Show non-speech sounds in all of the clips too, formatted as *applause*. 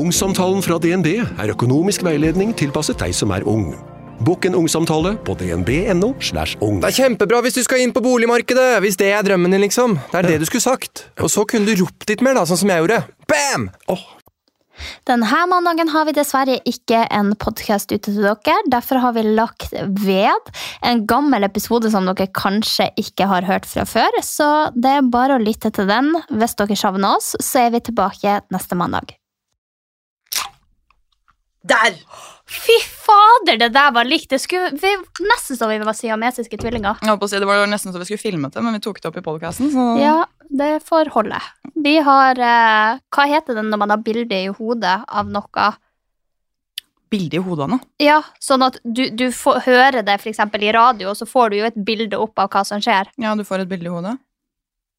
Ungsamtalen fra DNB er økonomisk veiledning tilpasset deg som er ung. Bokk en ungsamtale på dnb.no. slash ung. Det er kjempebra hvis du skal inn på boligmarkedet, hvis det er drømmen din, liksom. Det er det du skulle sagt. Og så kunne du ropt litt mer, da, sånn som jeg gjorde. Bam! Denne mandagen har vi dessverre ikke en podkast ute til dere. Derfor har vi lagt ved en gammel episode som dere kanskje ikke har hørt fra før. Så det er bare å lytte til den. Hvis dere savner oss, så er vi tilbake neste mandag. Der! Fy fader, det der var likt! Det skulle vi, nesten så vi var siamesiske tvillinger. Jeg håper å si, Det var nesten så vi skulle filmet det, men vi tok det opp i podcasten. Ja, det får holde. Vi har eh, Hva heter det når man har bilde i hodet av noe? Bilde i hodet av noe. Ja, sånn at du, du får hører det eksempel i radio, og så får du jo et bilde opp av hva som skjer. Ja, du får et bilde i hodet.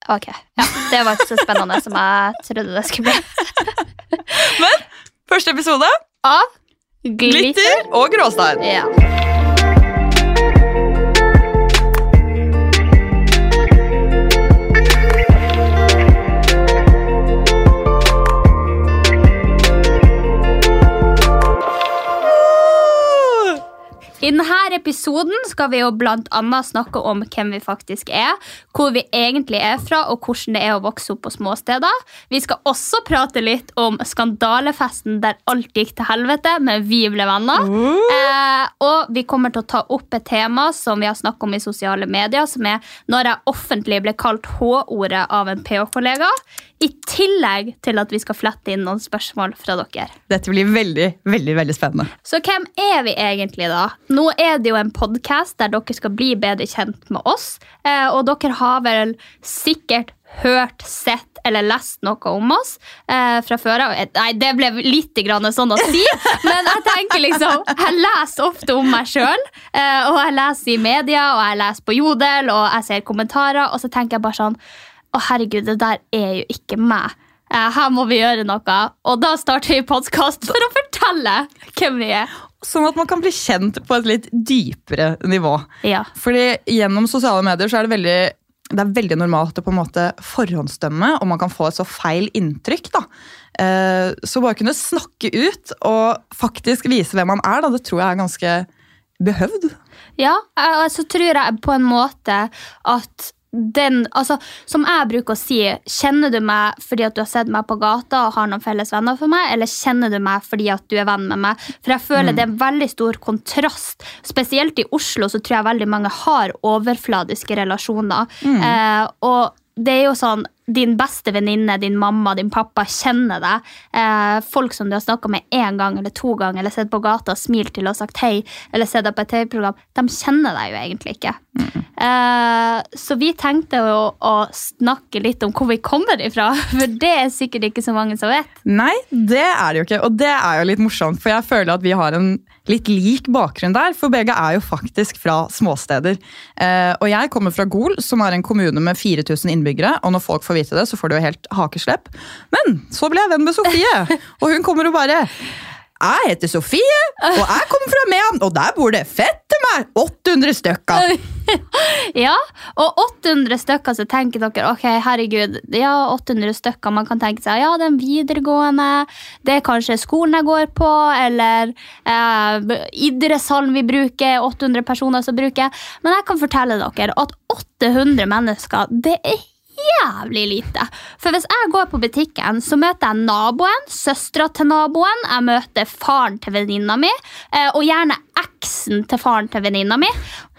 Ok, ja, Det var ikke så spennende som jeg trodde det skulle bli. *laughs* men Første episode. Av glitter. Glitter og gråstein. Ja. I denne episoden skal vi jo annet snakke om hvem vi faktisk er, hvor vi egentlig er fra, og hvordan det er å vokse opp på småsteder. Vi skal også prate litt om skandalefesten der alt gikk til helvete, men vi ble venner. Eh, og vi kommer til å ta opp et tema som vi har snakket om i sosiale medier, som er når jeg offentlig ble kalt H-ordet av en PH-kollega. I tillegg til at vi skal flette inn noen spørsmål fra dere. Dette blir veldig, veldig veldig spennende. Så hvem er vi egentlig, da? Nå er det jo en podkast der dere skal bli bedre kjent med oss. Eh, og dere har vel sikkert hørt, sett eller lest noe om oss eh, fra før av. Nei, det ble litt grann sånn å si, *laughs* men jeg tenker liksom Jeg leser ofte om meg sjøl, eh, og jeg leser i media, og jeg leser på Jodel, og jeg ser kommentarer, og så tenker jeg bare sånn Å, herregud, det der er jo ikke meg. Eh, her må vi gjøre noe. Og da starter vi podkast for å fortelle hvem vi er. Sånn at man kan bli kjent på et litt dypere nivå. Ja. Fordi gjennom sosiale medier så er det veldig det er veldig normalt å på en måte forhåndsdømme, og man kan få et så feil inntrykk. da. Eh, Så bare kunne snakke ut og faktisk vise hvem man er, da, det tror jeg er ganske behøvd. Ja, og så tror jeg på en måte at den, altså, som jeg bruker å si, kjenner du meg fordi at du har sett meg på gata og har noen felles venner for meg, eller kjenner du meg fordi at du er venn med meg? For jeg føler det er en veldig stor kontrast. Spesielt i Oslo så tror jeg veldig mange har overfladiske relasjoner. Eh, og det er jo sånn din beste venninne, din mamma, din pappa kjenner deg. Eh, folk som du har snakka med én gang eller to ganger, eller sett på gata og smilt til og sagt hei, eller sett deg på et TV-program, de kjenner deg jo egentlig ikke. Eh, så vi tenkte å, å snakke litt om hvor vi kommer ifra, *laughs* for det er sikkert ikke så mange som vet. Nei, det er det jo ikke, og det er jo litt morsomt, for jeg føler at vi har en litt lik bakgrunn der, for begge er jo faktisk fra småsteder. Eh, og jeg kommer fra Gol, som er en kommune med 4000 innbyggere, og når folk får vite det, så får du jo helt hakeslepp. Men så ble jeg venn med Sofie, og hun kommer og bare jeg heter Sofie, og jeg kommer fra Mehamn, og der bor det fett til meg 800 stykker. *laughs* Ja, og 800 stykker, så tenker dere ok, herregud, ja, 800 stykker. Man kan tenke seg ja, det er en videregående, det er kanskje skolen jeg går på, eller eh, idrettshallen vi bruker, 800 personer som bruker. Men jeg kan fortelle dere at 800 mennesker, det er jævlig lite. For hvis jeg går på butikken, så møter jeg naboen, søstera til naboen, jeg møter faren til venninna mi, eh, og gjerne eksen til faren til venninna mi.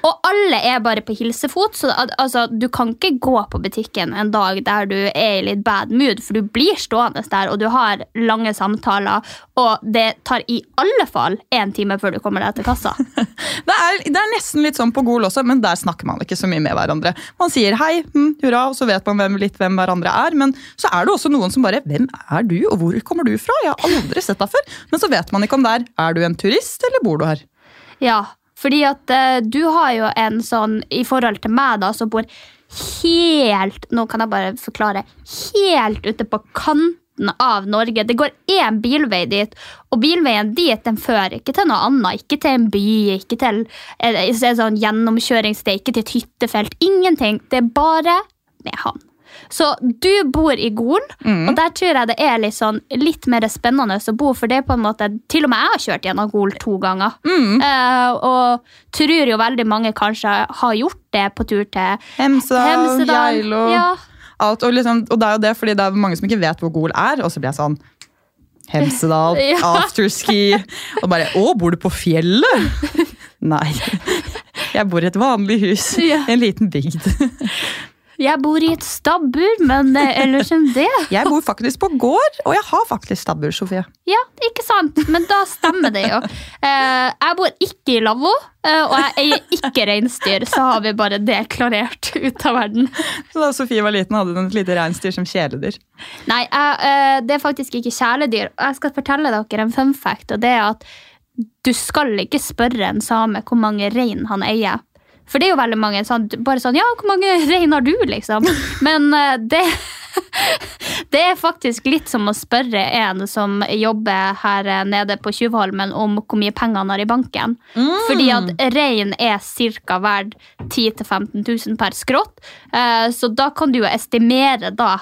Og alle er bare på hilsefot, så altså, du kan ikke gå på butikken en dag der du er i litt bad mood, for du blir stående der, og du har lange samtaler, og det tar i alle fall én time før du kommer deg til kassa. *laughs* Det er, det er nesten litt sånn på Gol også, men der snakker man ikke så mye med hverandre. Man sier hei, hm, hurra, og så vet man hvem, litt hvem hverandre er. Men så er det også noen som bare Hvem er du, og hvor kommer du fra? Jeg har aldri sett deg før. Men så vet man ikke om det er Er du en turist, eller bor du her? Ja, fordi at eh, du har jo en sånn, i forhold til meg da, som bor helt, nå kan jeg bare forklare, helt ute på kanten av Norge. Det går én bilvei dit, og bilveien dit den fører ikke til noe annet. Ikke til en by, ikke til et en sånn gjennomkjøringssted, ikke til et hyttefelt. Ingenting. Det er bare med han. Så du bor i Gol, og der tror jeg det er litt, sånn, litt mer spennende å bo. For det er på en måte, til og med jeg har kjørt gjennom Gol to ganger. Eh, og tror jo veldig mange kanskje har gjort det på tur til Hemsedal, Hemsedal. Geilo Ja. alt, og, liksom, og det er jo det fordi det er mange som ikke vet hvor Gol er, og så blir jeg sånn Hemsedal, *laughs* Ja. afterski Og bare Å, bor du på fjellet? *laughs* Nei. *laughs* Jeg bor i et vanlig hus Ja. en liten bygd. Jeg bor i et stabbur, men eh, ellers enn det *laughs* Jeg bor faktisk på gård, og jeg har faktisk stabbur, Sofie. Ja, ikke sant? Men da stemmer det jo. Eh, jeg bor ikke i lavvo, eh, og jeg eier ikke reinsdyr, så har vi bare det klarert ut av verden. Så da Sofie var liten, hadde hun et lite reinsdyr som kjæledyr. Nei, jeg, det er faktisk ikke kjæledyr. Jeg skal fortelle dere en fun fact, og det er at du skal ikke spørre en same hvor mange rein han eier. For det er jo veldig mange sånn, bare sånn, ja, hvor mange *laughs* rein har du, liksom? Men eh, det, *laughs* det er faktisk litt som å spørre en som jobber her eh, nede på Tjuvholmen om hvor mye penger han har i banken. Fordi at rein er ca. verdt 10 000-15 000 per skrått. Eh, så da kan du jo estimere da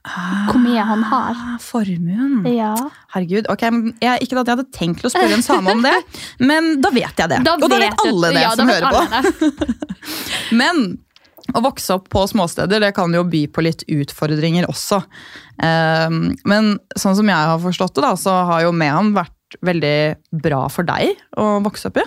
hvor mye han har. Ah, formuen. Ja. Herregud, ok, jeg, Ikke at jeg hadde tenkt å spørre en same om det, *laughs* men da vet jeg det. og da vet alle det ja, som hører på. *laughs* Men å vokse opp på småsteder det kan jo by på litt utfordringer også. Ehm, men sånn som jeg har forstått det, da, så har jo Mehamn vært veldig bra for deg å vokse opp i.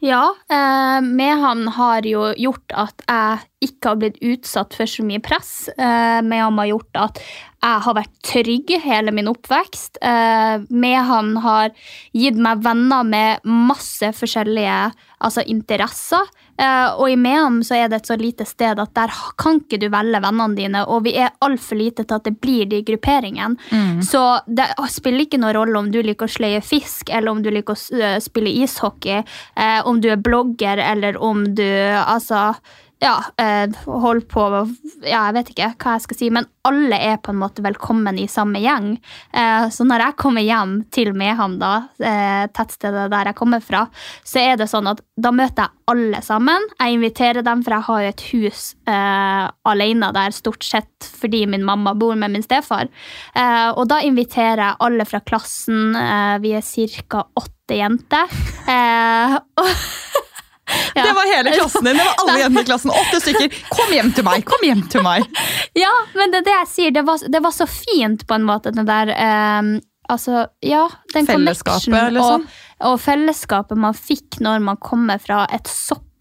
Ja, eh, med han har jo gjort at jeg ikke har blitt utsatt for så mye press. Eh, med han har gjort at jeg har vært trygg hele min oppvekst. Eh, med han har gitt meg venner med masse forskjellige altså, interesser. Eh, og i Mehamn så er det et så lite sted at der kan ikke du velge vennene dine, og vi er altfor lite til at det blir de grupperingene. Så det spiller ikke noen rolle om du liker å sleie fisk, eller om du liker å eh, spille ishockey, eh, om du er blogger, eller om du altså ja, eh, hold på Ja, jeg vet ikke hva jeg skal si, men alle er på en måte velkommen i samme gjeng. Eh, så når jeg kommer hjem til Mehamn, da, eh, tettstedet der jeg kommer fra, så er det sånn at da møter jeg alle sammen. Jeg inviterer dem, for jeg har jo et hus eh, alene der, stort sett fordi min mamma bor med min stefar. Eh, og da inviterer jeg alle fra klassen. Eh, vi er ca. åtte jenter. Eh, *laughs* Ja. Det var hele klassen din! Det var alle *laughs* jentene i klassen. Åtte stykker. Kom hjem til meg! Kom hjem til meg! *laughs* Ja, men det er det jeg sier. Det var, det var så fint på en måte, den der eh, Altså, ja, den Fellesskapet, liksom. Og, og fellesskapet man fikk når man kommer fra et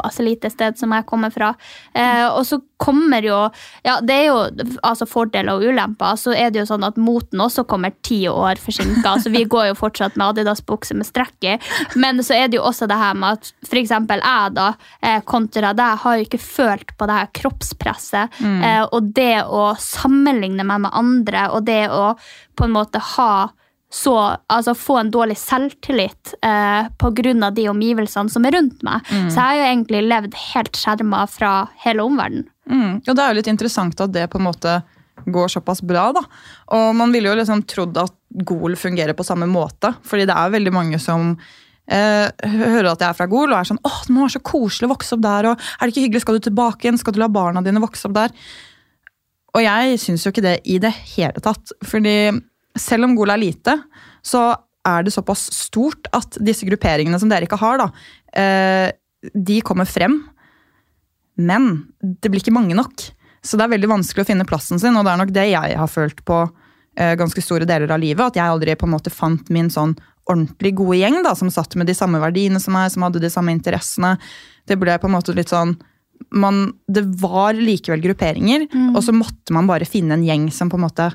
såpass lite sted som jeg kommer fra. Eh, og så kommer jo Ja, det er jo altså fordeler og ulemper. Så er det jo sånn at moten også kommer ti år forsinka. Altså, vi går jo fortsatt med Adidas-bukse med strekk i. Men så er det jo også det her med at f.eks. jeg, da, eh, kontra deg, har jo ikke følt på det her kroppspresset. Eh, og det å sammenligne meg med andre, og det å på en måte ha så, altså få en dårlig selvtillit eh, pga. de omgivelsene som er rundt meg. Så jeg har jo egentlig levd helt skjerma fra hele omverdenen. Mm. Og det er jo litt interessant at det på en måte går såpass bra, da. Og man ville jo liksom trodd at Gol fungerer på samme måte, fordi det er veldig mange som eh, hører at jeg er fra Gol og er sånn åh, det må være så koselig å vokse opp der, og er det ikke hyggelig, skal du tilbake igjen, skal du la barna dine vokse opp der? Og jeg syns jo ikke det i det hele tatt, fordi selv om Gola er lite, så er det såpass stort at disse grupperingene som dere ikke har, da, eh, de kommer frem. Men det blir ikke mange nok. Så det er veldig vanskelig å finne plassen sin, og det er nok det jeg har følt på eh, ganske store deler av livet. At jeg aldri på en måte fant min sånn ordentlig gode gjeng da, som satt med de samme verdiene som meg, som hadde de samme interessene. Det ble på en måte litt sånn man, Det var likevel grupperinger, og så måtte man bare finne en gjeng som på en måte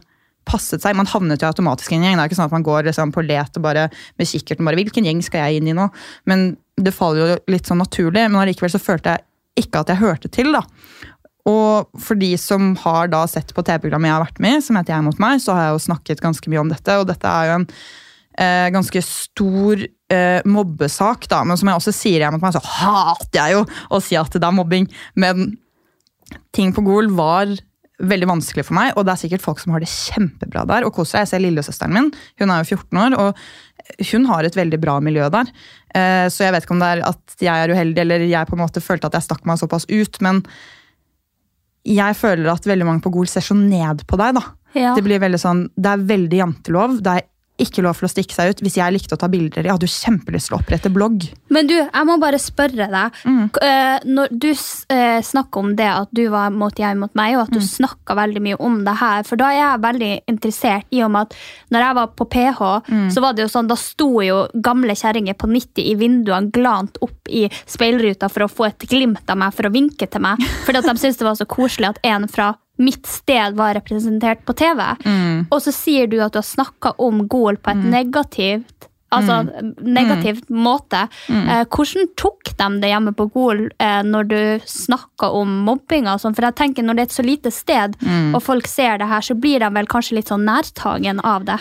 passet seg. Man havnet jo automatisk i en gjeng. Det er ikke sånn at man går liksom på let og bare med kikkerten bare Hvilken gjeng skal jeg inn i nå? Men det faller jo litt sånn naturlig. Men allikevel så følte jeg ikke at jeg hørte til, da. Og for de som har da sett på TV-programmet jeg har vært med i, som heter Jeg mot meg, så har jeg jo snakket ganske mye om dette. Og dette er jo en eh, ganske stor eh, mobbesak, da. Men som jeg også sier Jeg mot meg, så hater jeg jo å si at det er mobbing. Men ting på Gol var veldig vanskelig for meg, og det er sikkert folk som har det kjempebra der og koser seg. Jeg ser lillesøsteren min, hun er jo 14 år, og hun har et veldig bra miljø der. Eh, Så jeg vet ikke om det er at jeg er uheldig, eller jeg på en måte følte at jeg stakk meg såpass ut, men jeg føler at veldig mange på Gol ser så ned på deg, da. Ja. Det blir veldig sånn, det er veldig jantelov. Det er ikke lov for å stikke seg ut. Hvis jeg likte å ta bilder, jeg hadde jo kjempelyst til å opprette blogg. Men du, jeg må bare spørre deg. K- eh, Når du uh, snakker om det at du var mot jeg mot meg, og at du snakka veldig mye om det her, for da er jeg veldig interessert i om at når jeg var på PH, så var det jo sånn, da sto jo gamle kjerringer på 90 i vinduene glant opp i speilruta for å få et glimt av meg for å vinke til meg, fordi at de syntes det var så koselig at en fra mitt sted var representert på TV. Og så sier du at du har snakka om Gol på et negativt Altså negativt måte. Eh, hvordan tok de det hjemme på Gol eh, når du snakka om mobbing? og sånn? For jeg tenker Når det er et så lite sted, og folk ser det her, så blir de vel kanskje litt sånn nærtagen av det.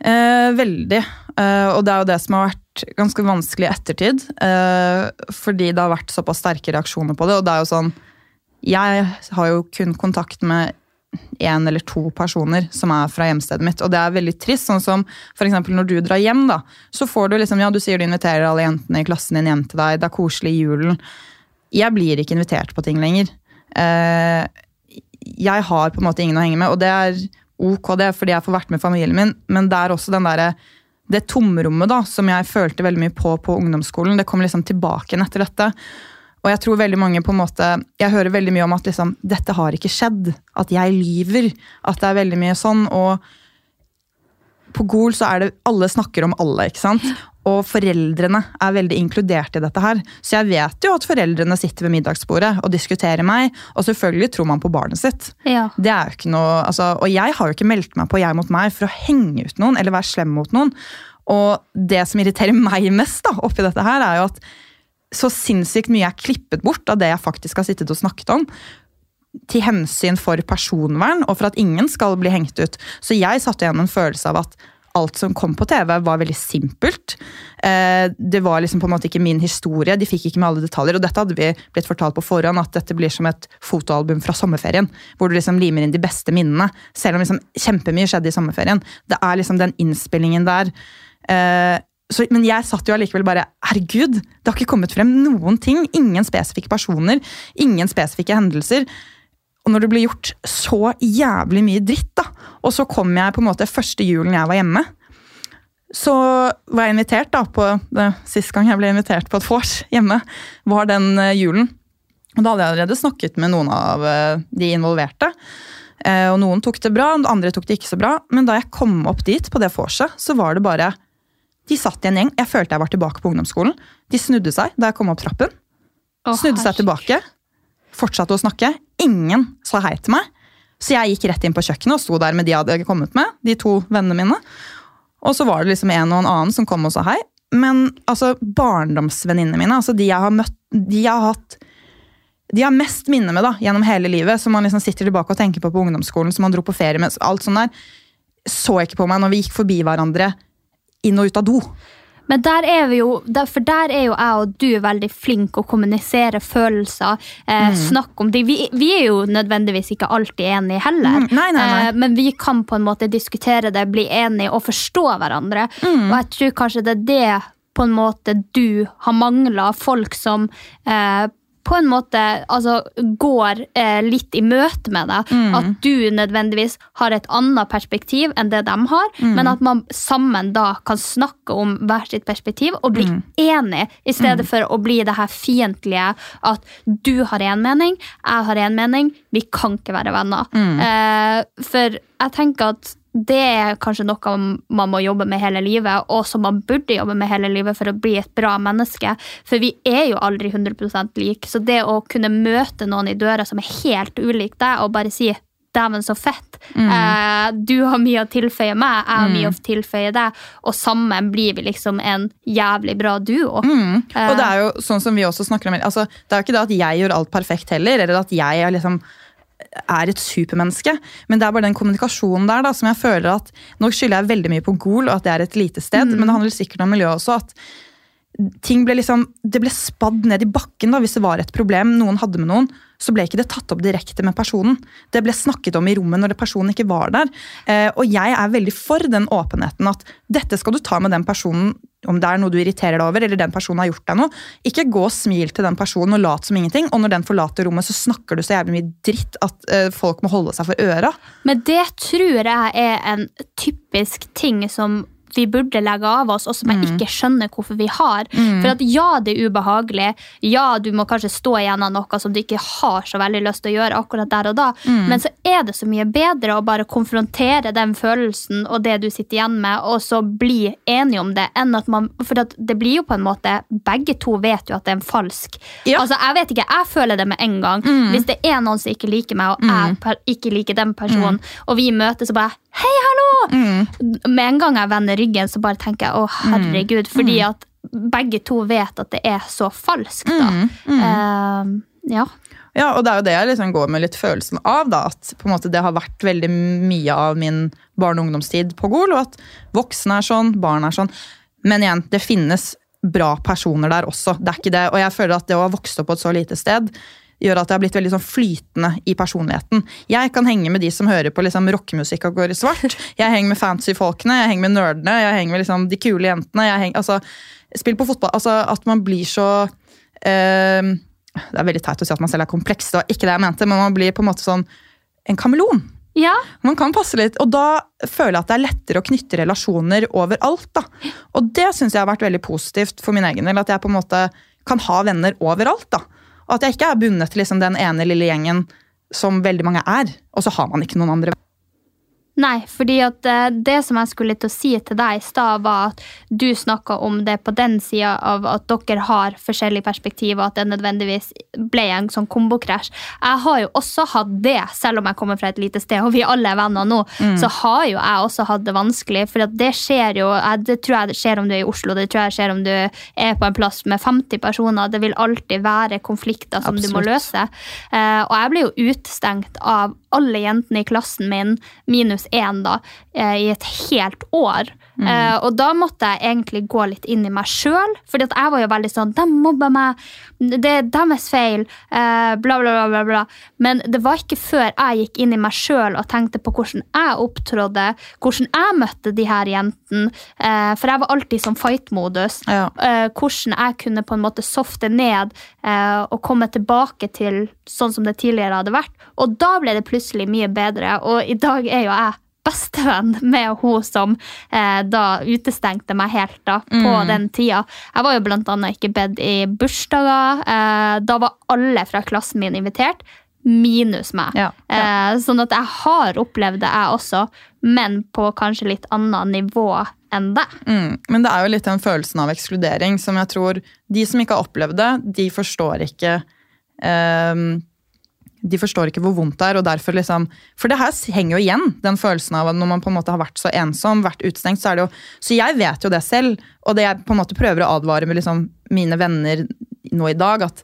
Eh, veldig. Eh, og det er jo det som har vært ganske vanskelig i ettertid. Eh, fordi det har vært såpass sterke reaksjoner på det. Og det er jo sånn Jeg har jo kun kontakt med én eller to personer som er fra hjemstedet mitt, og det er veldig trist. Sånn som for når du drar hjem, da, så får du liksom Ja, du sier du inviterer alle jentene i klassen din hjem til deg, det er koselig i julen. Jeg blir ikke invitert på ting lenger. Eh, jeg har på en måte ingen å henge med, og det er ok det, fordi jeg får vært med familien min, men det er også den derre det tomrommet da, som jeg følte veldig mye på på ungdomsskolen, det kom liksom tilbake igjen etter dette. Og jeg tror veldig mange på en måte, jeg hører veldig mye om at liksom, dette har ikke skjedd. At jeg lyver. At det er veldig mye sånn. Og på Gol så er det alle snakker om alle, ikke sant. Og foreldrene er veldig inkludert i dette her. Så jeg vet jo at foreldrene sitter ved middagsbordet og diskuterer meg. Og selvfølgelig tror man på barnet sitt. Ja. Det er jo ikke noe, altså, og jeg har jo ikke meldt meg på Jeg mot meg for å henge ut noen eller være slem mot noen. Og det som irriterer meg mest da, oppi dette her, er jo at så sinnssykt mye er klippet bort av det jeg faktisk har sittet og snakket om. Til hensyn for personvern og for at ingen skal bli hengt ut. Så jeg satte igjen en følelse av at alt som kom på TV, var veldig simpelt. Eh, Det var liksom på en måte ikke min historie, de fikk ikke med alle detaljer. Og dette hadde vi blitt fortalt på forhånd, at dette blir som et fotoalbum fra sommerferien. Hvor du liksom limer inn de beste minnene. Selv om liksom kjempemye skjedde i sommerferien. Det er liksom den innspillingen der. Så, men jeg satt jo allikevel bare Herregud, det har ikke kommet frem noen ting. Ingen spesifikke personer. Ingen spesifikke hendelser. Og når det blir gjort så jævlig mye dritt, da, og så kom jeg på en måte første julen jeg var hjemme, så var jeg invitert da på Sist gang jeg ble invitert på et vors hjemme, var den eh, julen. Og da hadde jeg allerede snakket med noen av eh, de involverte. Eh, og noen tok det bra, andre tok det ikke så bra. Men da jeg kom opp dit på det vorset, så var det bare De satt i en gjeng. Jeg følte jeg var tilbake på ungdomsskolen. De snudde seg da jeg kom opp trappen. Å, Snudde seg tilbake, fortsatte å snakke. Ingen sa hei til meg. Så jeg gikk rett inn på kjøkkenet og sto der med de jeg hadde kommet med. de to vennene mine. Og så var det liksom en og en annen som kom og sa hei. Men altså, barndomsvenninnene mine, altså de jeg har møtt, de jeg har hatt de har mest minne med da, gjennom hele livet, som man liksom sitter tilbake og tenker på på ungdomsskolen, som man dro på ferie med, alt sånt der, så ikke på meg når vi gikk forbi hverandre inn og ut av do. Men der er vi jo, for der er jo jeg og du veldig flinke å kommunisere følelser. Eh, Snakke om det. Vi, vi er jo nødvendigvis ikke alltid enige heller. Mm, nei, nei, nei. Eh, men vi kan på en måte diskutere det, bli enige og forstå hverandre. Og jeg tror kanskje det er det på en måte du har mangla. Folk som eh, på en måte altså, går eh, litt i møte med deg. At du nødvendigvis har et annet perspektiv enn det de har, men at man sammen da kan snakke om hver sitt perspektiv og bli enig, i stedet for å bli det her fiendtlige at du har én mening, jeg har én mening, vi kan ikke være venner. Eh, for jeg tenker at det er kanskje noe man må jobbe med hele livet, og som man burde jobbe med hele livet for å bli et bra menneske. For vi er jo aldri 100% like. Så det å kunne møte noen i døra som er helt ulik deg, og bare si 'dæven, så fett', eh, du har mye å tilføye meg, jeg har mye å tilføye deg, og sammen blir vi liksom en jævlig bra duo. Og det er jo sånn som vi også snakker om altså, Det er jo ikke det at jeg gjør alt perfekt heller, eller at jeg er liksom er et supermenneske, men det er bare den kommunikasjonen der da, som jeg føler at Nå skylder jeg veldig mye på Gol og at det er et lite sted, men det handler sikkert om miljøet også. at ting ble liksom, Det ble spadd ned i bakken da, hvis det var et problem noen hadde med noen. Så ble ikke det tatt opp direkte med personen. Det ble snakket om i rommet når personen ikke var der. Eh, og jeg er veldig for den åpenheten at dette skal du ta med den personen om det er noe du irriterer deg over, eller den personen har gjort deg noe. Ikke gå og smil til den personen og lat som ingenting. Og når den forlater rommet, så snakker du så jævlig mye dritt at eh, folk må holde seg for øra. Men det tror jeg er en typisk ting som vi burde legge av oss, og som jeg ikke skjønner hvorfor vi har. For at ja, det er ubehagelig. Ja, du må kanskje stå igjen av noe som du ikke har så veldig lyst til å gjøre akkurat der og da. Men så er det så mye bedre å bare konfrontere den følelsen og det du sitter igjen med, og så bli enige om det, enn at man For at det blir jo på en måte Begge to vet jo at det er en falsk. Ja. Altså, jeg vet ikke, jeg føler det med en gang. Hvis det er noen som ikke liker meg, og jeg per ikke liker den personen, og vi møtes og bare Hei, hallo! Med en gang jeg vender ryggen, så bare tenker jeg å, herregud. Fordi at begge to vet at det er så falskt, da. Eh, ja. Ja, og det er jo det jeg liksom går med litt følelsen av. da, At på en måte det har vært veldig mye av min barne- og ungdomstid på Gol. Og at voksne er sånn, barn er sånn. Men igjen, det finnes bra personer der også. det er ikke det, Og jeg føler at det å ha vokst opp på et så lite sted gjør at jeg har blitt veldig sånn flytende i personligheten. Jeg kan henge med de som hører på liksom rockemusikk og går i svart. Jeg henger med fancy-folkene, jeg henger med nerdene, jeg henger med liksom de kule jentene. jeg henger, altså, Spill på fotball. altså At man blir så eh, Det er veldig teit å si at man selv er kompleks, det var ikke det jeg mente, men man blir på en måte sånn en kameleon. ja. Man kan passe litt, og da føler jeg at det er lettere å knytte relasjoner overalt. da. Og det syns jeg har vært veldig positivt for min egen del, at jeg på en måte kan ha venner overalt. da. At jeg ikke er bundet til liksom den ene lille gjengen som veldig mange er, og så har man ikke noen andre. Nei, fordi at eh, det som jeg skulle til å si til deg i stad, var at du snakka om det på den sida av at dere har forskjellige perspektiver, at det nødvendigvis ble en sånn kombokrasj. Jeg har jo også hatt det, selv om jeg kommer fra et lite sted og vi alle er venner nå, så har jo jeg også hatt det vanskelig. For at det skjer jo Det tror jeg det skjer om du er i Oslo, det tror jeg skjer om du er på en plass med 50 personer. Det vil alltid være konflikter som du må løse. Eh, og jeg blir jo utestengt av alle jentene i klassen min, minus én, da, eh, i et helt år. Eh, og da måtte jeg egentlig gå litt inn i meg sjøl, for jeg var jo veldig sånn De mobber meg, det er deres feil, uh, bla, bla, bla, bla. Men det var ikke før jeg gikk inn i meg sjøl og tenkte på hvordan jeg opptrådde, hvordan jeg møtte de her jentene, uh, for jeg var alltid i sånn fight-modus Ja. hvordan jeg kunne på en måte softe ned og komme tilbake til sånn som det tidligere hadde vært. Og da ble det plutselig mye bedre, og i dag er jo jeg bestevenn med hun som eh, da utestengte meg helt da, på den tida. Jeg var jo blant annet ikke bedt i bursdager. Eh, da var alle fra klassen min invitert, minus meg. Ja, Eh, sånn at jeg har opplevd det, jeg også, men på kanskje litt annet nivå enn det. Mm. Men det er jo litt den følelsen av ekskludering som jeg tror de som ikke har opplevd det, de forstår ikke ehm, de forstår ikke hvor vondt det er, og derfor liksom For det her henger jo igjen, den følelsen av at når man på en måte har vært så ensom, vært utestengt, så er det jo Så jeg vet jo det selv, og det jeg på en måte prøver å advare med liksom mine venner nå i dag, at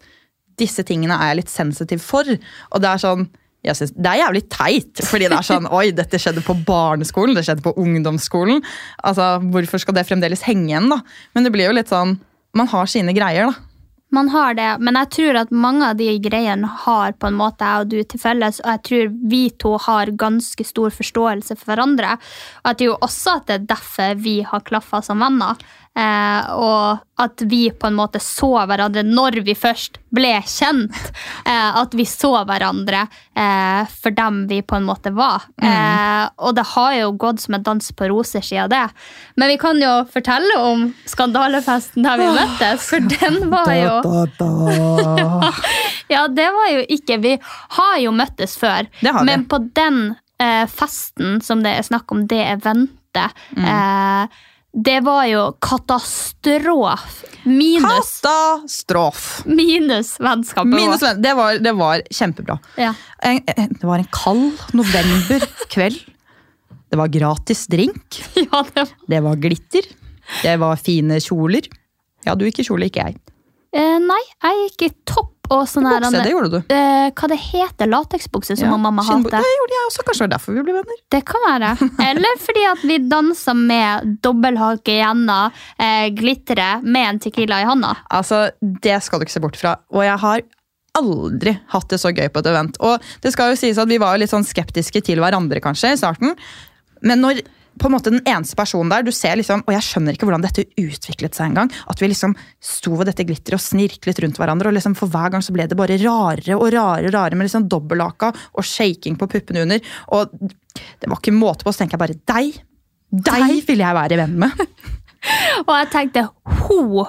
disse tingene er jeg litt sensitiv for. Og det er sånn jeg synes, Det er jævlig teit, fordi det er sånn *laughs* Oi, dette skjedde på barneskolen, det skjedde på ungdomsskolen. Altså, Hvorfor skal det fremdeles henge igjen, da? Men det blir jo litt sånn Man har sine greier, da. Man har det, men jeg tror at mange av de greiene har på en måte jeg og du til felles, og jeg tror vi to har ganske stor forståelse for hverandre. Og jeg tror også at det er derfor vi har klaffa som venner. Eh, og at vi på en måte så hverandre når vi først ble kjent. Eh, at vi så hverandre eh, for dem vi på en måte var. Eh, og det har jo gått som en dans på roser siden det. Men vi kan jo fortelle om skandalefesten der vi møttes, for den var jo *laughs* Ja, det var jo ikke Vi har jo møttes før, men på den eh, festen som det er snakk om, det eventet, eh, det var jo katastrof. Minus, Katastrof! minus vennskapet. Minus venn. Det var, det var kjempebra. Ja. En, en, det var en kald novemberkveld. Det var gratis drink. *laughs* ja, det var Det var glitter. Det var fine kjoler. Ja, du gikk i kjole, ikke jeg. Eh, nei, jeg gikk i topp og sånn her Bukse, det gjorde du. eh, Hva det heter Lateksbukse, som Ja, mamma hater. Det gjorde jeg også, kanskje det var derfor vi ble venner. Det kan være. *laughs* Eller fordi at vi dansa med dobbelthake gjennom eh, glitre med en tequila i handa. Altså, Det skal du ikke se bort fra. Og jeg har aldri hatt det så gøy på et event. Og det skal jo sies at Vi var jo litt sånn skeptiske til hverandre kanskje i starten. Men når på en måte den eneste personen der, du ser liksom, og jeg skjønner ikke hvordan dette utviklet seg engang, at vi liksom sto ved dette glitteret og snirklet rundt hverandre, og liksom for hver gang så ble det bare rarere og rarere, rarere med liksom dobbeltlaka og shaking på puppene under. Og det var ikke måte på, så tenker jeg bare deg, deg vil jeg være venn med. *laughs* Og jeg tenkte ho,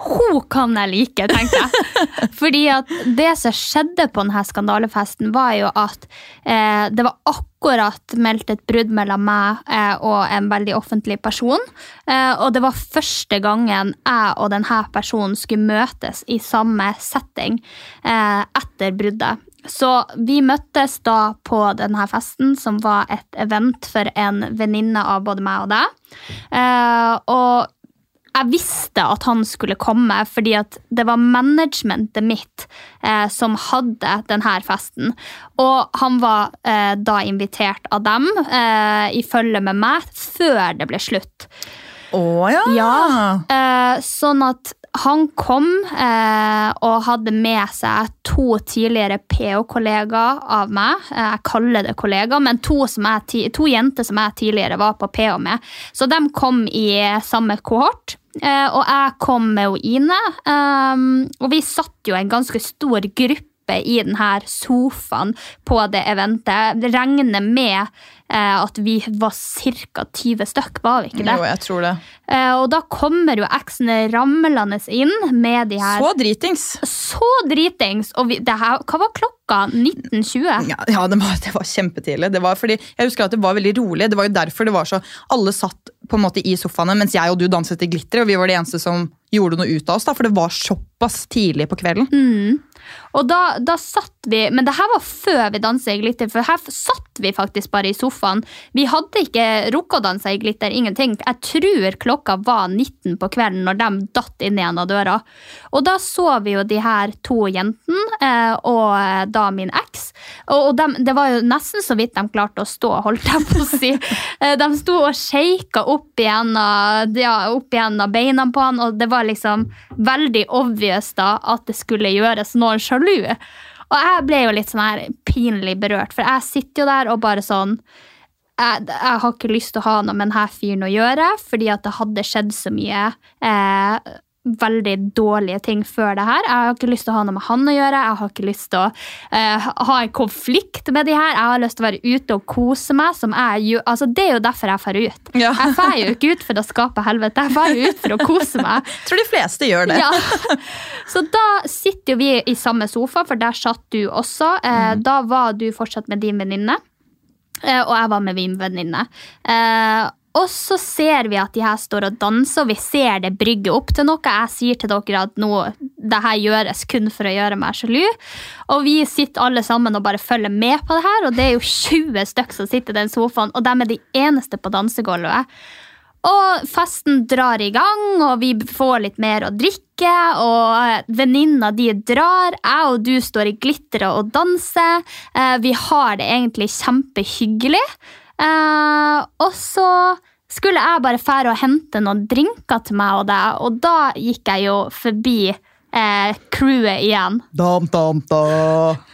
ho kan jeg like, tenkte jeg. *laughs* Fordi at det som skjedde på denne skandalefesten, var jo at eh, det var akkurat meldt et brudd mellom meg eh, og en veldig offentlig person. Eh, og det var første gangen jeg og denne personen skulle møtes i samme setting eh, etter bruddet. Så vi møttes da på denne festen, som var et event for en venninne av både meg og deg. Eh, og jeg visste at han skulle komme, fordi at det var managementet mitt eh, som hadde denne festen. Og han var eh, da invitert av dem eh, i følge med meg før det ble slutt. Å ja! Ja, eh, sånn at han kom eh, og hadde med seg to tidligere PH-kollegaer av meg. Eh, jeg kaller det kollegaer, men to, som jeg, to jenter som jeg tidligere var på PH med. Så de kom i samme kohort. Eh, og jeg kom med og Ine. eh, og vi satt jo en ganske stor gruppe i denne sofaen på det eventet. Det regner med eh, at vi var ca. 20 stykk, var vi ikke det? Jo, jeg tror det. Eh, og da kommer jo eksene ramlende inn med de her Så dritings. så dritings. Og vi, det her, hva var klokka? 1920? Ja, ja det, var, det var kjempetidlig. Det var fordi, jeg husker at det var veldig rolig. Det var jo derfor det var så Alle satt på en måte i sofaene mens jeg og du danset i glitter, og vi var de eneste som gjorde noe ut av oss. da, For det var såpass tidlig på kvelden. Mm. Og da, da satt vi Men det her var før vi dansa i glitter, for her satt vi faktisk bare i sofaen. Vi hadde ikke rukket å danse i glitter, ingenting. Jeg tror klokka var 19 på kvelden når de datt inn igjen av døra. Og da så vi jo de her to jentene eh, og eh, da min eks. Og, de, det var jo nesten så vidt de klarte å stå, holdt jeg på å si. *laughs* Eh, de sto og shaka opp igjen av beina på han, og det var liksom veldig obvious da at det skulle gjøres noen sjalu. Og jeg ble jo litt sånn her pinlig berørt, for jeg sitter jo der og bare sånn jeg, jeg har ikke lyst til å ha noe med denne fyren å gjøre, fordi at det hadde skjedd så mye eh, veldig dårlige ting før det her. Jeg har ikke lyst til å ha noe med han å gjøre. Jeg har ikke lyst til å uh, ha en konflikt med de her. Jeg har lyst til å være ute og kose meg. Som jeg, altså, det er jo derfor jeg drar ut. Ja. Jeg drar jo ikke ut for å skape helvete, jeg drar jo ut for å kose meg. *laughs* Jeg tror de fleste gjør det. Ja. Så da sitter jo vi i samme sofa, for der satt du også. Eh, Da var du fortsatt med din venninne, Uh, og jeg var med min venninne. Eh, og så ser vi at de her står og danser, og vi ser det brygge opp til noe. Jeg sier til dere at nå, det her gjøres kun for å gjøre meg sjalu. Og vi sitter alle sammen og bare følger med på det her, og det er jo 20 stykker som sitter i den sofaen, og de er de eneste på dansegulvet. Og festen drar i gang, og vi får litt mer å drikke. Og venninna di drar. Jeg og du står i glitteret og danser. Eh, Vi har det egentlig kjempehyggelig. Eh, Og så skulle jeg bare fære og hente noen drinker til meg og deg, og da gikk jeg jo forbi eh, crewet igjen. Dam, dam, da.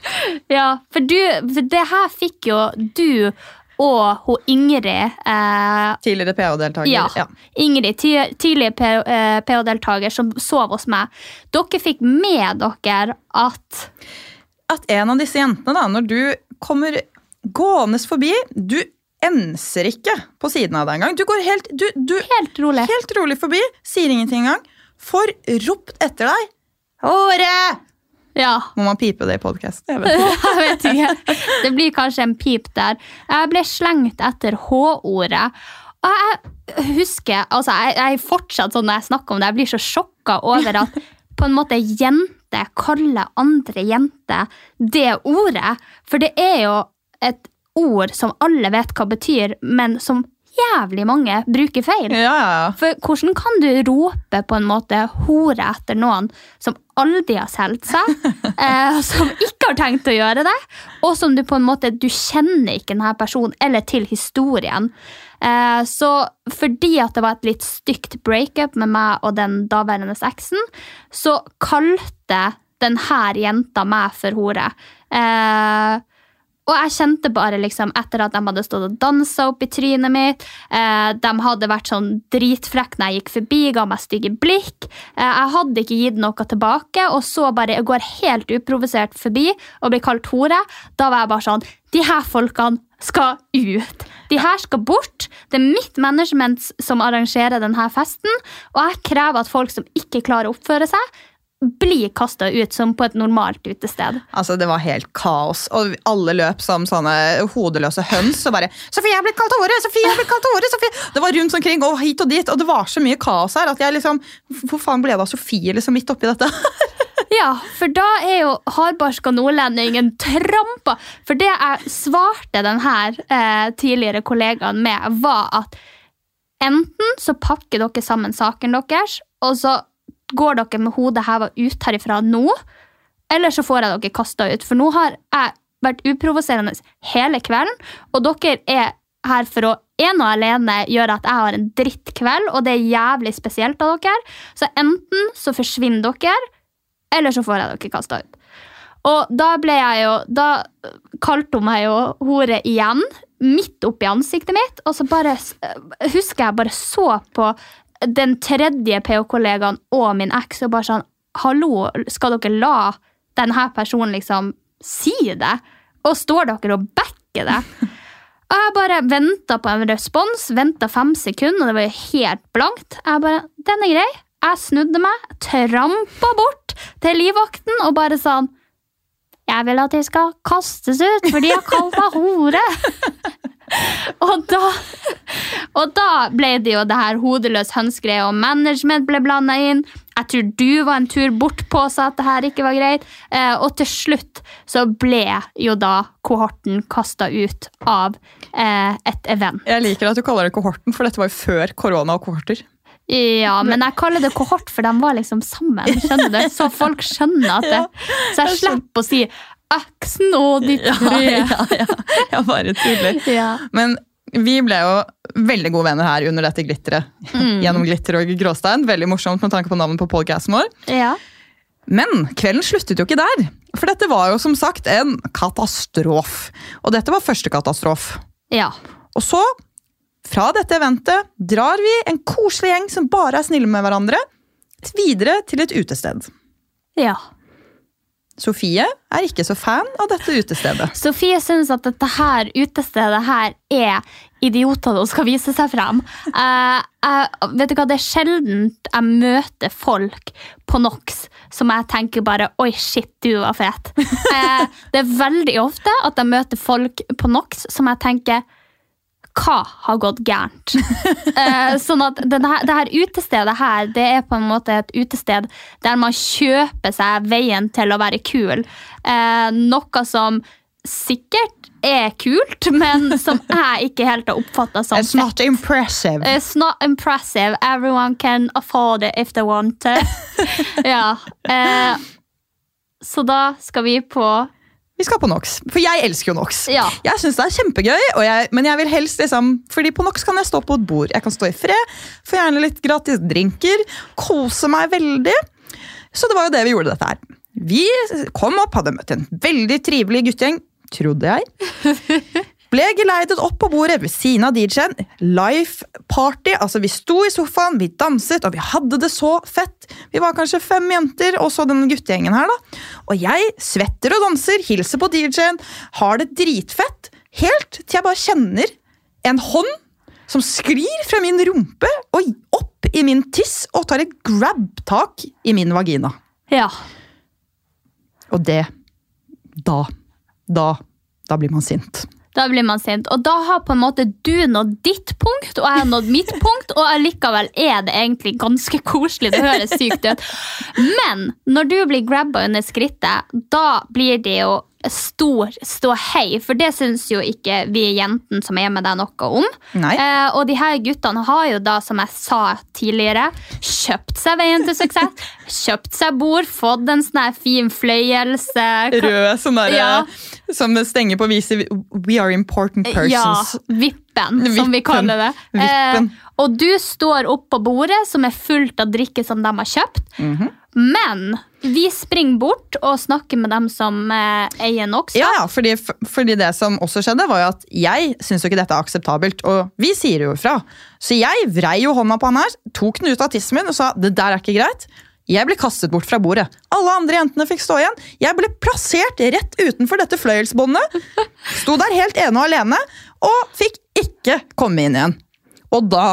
*laughs* Ja, for, du, for det her fikk jo du og hun Ingrid eh, Tidligere PH-deltaker. ja. Ingrid, tidligere P- eh, PH-deltaker som sov hos meg. Dere fikk med dere at At en av disse jentene, da, når du kommer gående forbi Du enser ikke på siden av deg engang. Du går helt, du, du, Helt rolig. helt rolig forbi, sier ingenting engang. Får ropt etter deg. Håre! Ja. Må man pipe det i podkast? *laughs* Jeg vet ikke. Det blir kanskje en pip der. Jeg ble slengt etter H-ordet. Og jeg husker altså jeg, jeg er fortsatt sånn når jeg snakker om det, jeg blir så sjokka over at på en måte jente kaller andre jenter det ordet. For det er jo et ord som alle vet hva betyr, men som jævlig mange bruker feil. Ja, ja. For hvordan kan du rope på en måte hore etter noen som aldri har solgt seg, *laughs* eh, som ikke har tenkt å gjøre det, og som du på en måte du kjenner ikke denne personen eller til historien. Eh, så fordi at det var et litt stygt breakup med meg og den daværende eksen, så kalte denne jenta meg for hore. Eh, og jeg kjente bare liksom, etter at de hadde stått og dansa opp i trynet mitt, eh, de hadde vært sånn dritfrekke når jeg gikk forbi, ga meg stygge blikk. Eh, jeg hadde ikke gitt noe tilbake, og så bare jeg går helt uprovosert forbi og blir kalt hore. Da var jeg bare sånn De her folkene skal ut. De her skal bort. Det er mitt management som arrangerer denne festen, og jeg krever at folk som ikke klarer å oppføre seg, blir kasta ut som på et normalt utested. Altså, Det var helt kaos, og alle løp som sånne hodeløse høns. og bare, 'Sofie er blitt kalt Åre! Sofie er blitt kalt Åre!' Sofie! Det var rundt omkring og hit og dit, og det var så mye kaos her at jeg liksom Hvor faen ble det av Sofie liksom midt oppi dette? *laughs* Ja, for da er jo hardbarska nordlendingen trampa. For det jeg svarte denne eh, tidligere kollegaen med, var at enten så pakker dere sammen saken deres, og så går dere med hodet heva ut herifra nå, eller så får jeg dere kasta ut. For nå har jeg vært uprovoserende hele kvelden, og dere er her for å en og alene gjøre at jeg har en drittkveld, og det er jævlig spesielt av dere. Så enten så forsvinner dere, eller så får jeg dere kasta ut. Og da ble jeg jo Da kalte hun meg jo hore igjen, midt oppi ansiktet mitt, og så bare husker jeg bare så på den tredje PH-kollegaen og min eks og bare sånn Hallo, skal dere la denne personen liksom si det? Og står dere og backer det? *laughs* Og jeg bare venta på en respons, venta fem sekunder, og det var jo helt blankt. Jeg bare, den er grei. Jeg snudde meg, trampa bort til livvakten og bare sånn Jeg vil at de skal kastes ut, for de har kalt meg hore. *laughs* og, da, og da ble det jo det her hodeløs høns-greia, og management ble blanda inn. Jeg tror du var en tur bortpå og sa at det her ikke var greit. Eh, og til slutt så ble jo da kohorten kasta ut av eh, et event. Jeg liker at du kaller det kohorten, for dette var jo før korona og kohorter. Ja, men jeg kaller det kohort, for de var liksom sammen. skjønner du? Så folk skjønner at det Så jeg slipper å si Aksen og de tre. Ja, ja, ja. Jeg bare tuller. *laughs* Ja. Men vi ble jo veldig gode venner her under dette glitteret. Gjennom glitter og gråstein. Veldig morsomt med tanke på navnet på podcasten vår. Ja. Men kvelden sluttet jo ikke der. For dette var jo som sagt en katastrof. Og dette var første katastrof. ja. Og så, fra dette eventet, drar vi en koselig gjeng som bare er snille med hverandre, videre til et utested. ja. Sofie er ikke så fan av dette utestedet. Sofie syns at dette her utestedet her er idioter som skal vise seg frem. Uh, uh, vet du hva, Det er sjelden jeg møter folk på NOx som jeg tenker bare Oi, shit, du var fet. Uh, det er veldig ofte at jeg møter folk på NOx som jeg tenker hva har gått gærent? *laughs* Eh, sånn at her- det her utestedet her, det er på en måte et utested der man kjøper seg veien til å være kul. Eh, noe som sikkert er kult, men som jeg ikke helt har oppfatta som It's not impressive. It's not impressive. Everyone can afford it if they want to. *laughs* ja. Eh, så da skal vi på Vi skal på NOx, for jeg elsker jo NOx. Ja. Jeg synes det er kjempegøy, og jeg, men jeg vil helst liksom, fordi på NOx kan jeg stå på et bord. Jeg kan stå i fred, få gjerne litt gratis drinker, kose meg veldig. Så det var jo det vi gjorde dette her. Vi kom opp, hadde møtt en veldig trivelig guttegjeng, trodde jeg. *laughs* Ble geleidet opp på bordet ved siden av DJ-en. Life party. Altså, vi sto i sofaen, vi danset, og vi hadde det så fett. Vi var kanskje fem jenter, og så den guttegjengen her, da. Og jeg svetter og danser, hilser på DJ-en, har det dritfett. Helt til jeg bare kjenner en hånd som sklir fra min rumpe og opp i min tiss og tar et grab-tak i min vagina. Ja. Og det Da. Da. Da blir man sint. Da blir man sint. Og da har på en måte du nådd ditt punkt, og jeg har nådd mitt punkt, og allikevel er det egentlig ganske koselig. Det høres sykt ut. Men når du blir grabba under skrittet, da blir det jo stor ståhei, for det syns jo ikke vi jentene som er med deg, noe om. Eh, og de her guttene har jo da, som jeg sa tidligere, kjøpt seg veien til suksess. *laughs* Kjøpt seg bord, fått en sånn fin fløyelse. Rød som, der, Ja. som stenger på å vise We are important persons. Ja, vippen, som vi kaller det. Eh, og du står opp på bordet som er fullt av drikke som de har kjøpt. Mhm. Men vi springer bort og snakker med dem som eh, eier NOx. Ja, ja, fordi, fordi det som også skjedde, var jo at jeg syns jo ikke dette er akseptabelt. Og vi sier jo ifra. Så jeg vrei jo hånda på han her, tok den ut av tissen min og sa det der er ikke greit. Jeg ble kastet bort fra bordet. Alle andre jentene fikk stå igjen. Jeg ble plassert rett utenfor dette fløyelsbåndet. Sto der helt ene og alene og fikk ikke komme inn igjen. Og da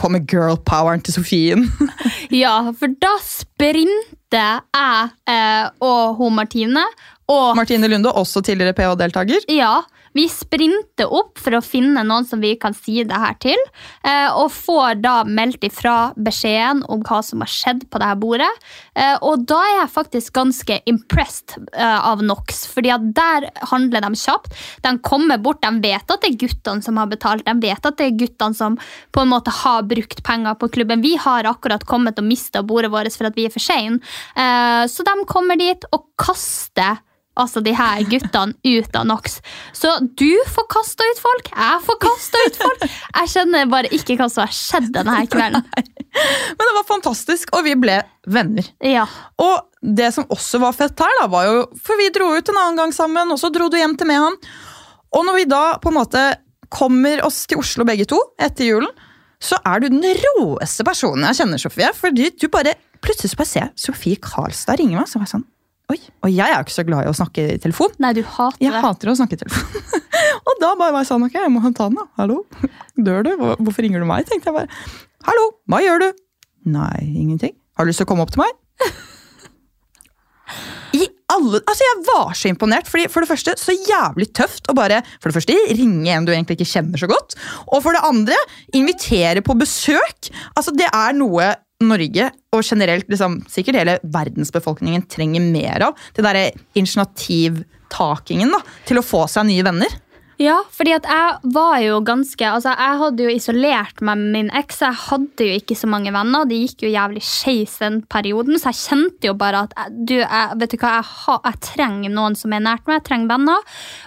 kommer girl poweren til Sofien. *laughs* Ja, for da sprinter jeg eh, og hun Martine og Martine Lunde, også tidligere PH-deltaker. Ja, vi sprinter opp for å finne noen som vi kan si det her til, eh, og får da meldt ifra beskjeden om hva som har skjedd på dette bordet. Eh, og da er jeg faktisk ganske impressed eh, av NOx, fordi at der handler de kjapt. De kommer bort, de vet at det er guttene som har betalt, de vet at det er guttene som på en måte har brukt penger på klubben. Vi har akkurat kommet og mista bordet vårt for at vi er for sene, så de kommer dit og kaster altså de her guttene ut av NOx. Så du får kasta ut folk, jeg får kasta ut folk. Jeg skjønner bare ikke hva som har skjedd denne her kvelden. *laughs* Men det var fantastisk, og vi ble venner. Ja. Og det som også var fett her, da, var jo For vi dro ut en annen gang sammen, og så dro du hjem til med han. Og når vi da på en måte kommer oss til Oslo begge to etter julen, så er du den råeste personen jeg kjenner, Sofie. Fordi du bare Plutselig så bare ser Sofie Karlstad ringer meg. Så var jeg sånn Oi, Og jeg er jo ikke så glad i å snakke i telefon. Nei, du hater Jeg det. hater å snakke i telefon. *laughs* og da bare var jeg sånn, ok, jeg må ta den da. Hallo? Dør du? Hvorfor ringer du meg? tenkte jeg bare. Hallo, hva gjør du? Nei, ingenting. Har du lyst til å komme opp til meg? I alle, altså Jeg var så imponert. fordi For det første, så jævlig tøft å bare for det første ringe en du egentlig ikke kjenner så godt. Og for det andre, invitere på besøk. Altså Det er noe Norge, og generelt liksom, sikkert hele verdensbefolkningen, trenger mer av. Det derre initiativtakingen da, til å få seg nye venner. Ja, fordi at jeg var jo ganske Altså, jeg hadde jo isolert meg med min eks. Jeg hadde jo ikke så mange venner. Det gikk jo jævlig skeis den perioden, så jeg kjente jo bare at jeg- du, jeg, vet du hva, jeg, ha, jeg trenger noen som er nært meg. Jeg trenger venner.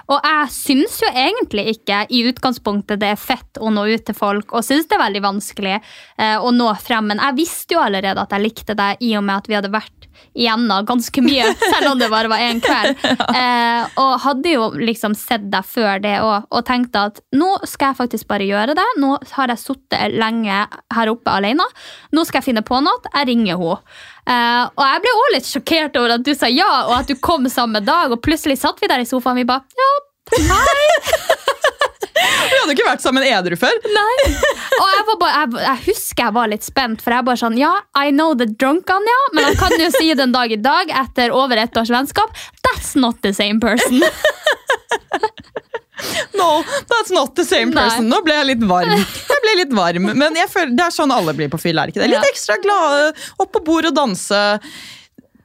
Og jeg syns jo egentlig ikke i utgangspunktet det er fett å nå ut til folk, og syns det er veldig vanskelig eh, å nå frem. Men jeg visste jo allerede at jeg likte deg i og med at vi hadde vært igjennom ganske mye, *laughs* selv om det bare var én kveld. *laughs* Eh, og hadde jo liksom sett deg før det òg, og tenkte at nå skal jeg faktisk bare gjøre det. Nå har jeg sittet lenge her oppe alene. Nå skal jeg finne på noe. Jeg ringer henne. Eh, og jeg ble også litt sjokkert over at du sa ja, og at du kom samme dag, og plutselig satt vi der i sofaen. Vi bare ja, *laughs* Vi hadde ikke vært sammen edru før. Nei. Og jeg, var bare, jeg, jeg husker jeg var litt spent, for jeg bare sånn Ja, I know the drunk Anja, men han kan jo si den dag i dag, etter over ett års vennskap, that's not the same person. *laughs* No, that's not the same Nei. person. Nå ble jeg litt varm. Jeg ble litt varm, Men føler, det er sånn alle blir på fyll, er det ikke det? Litt ekstra glade, opp på bord og danse.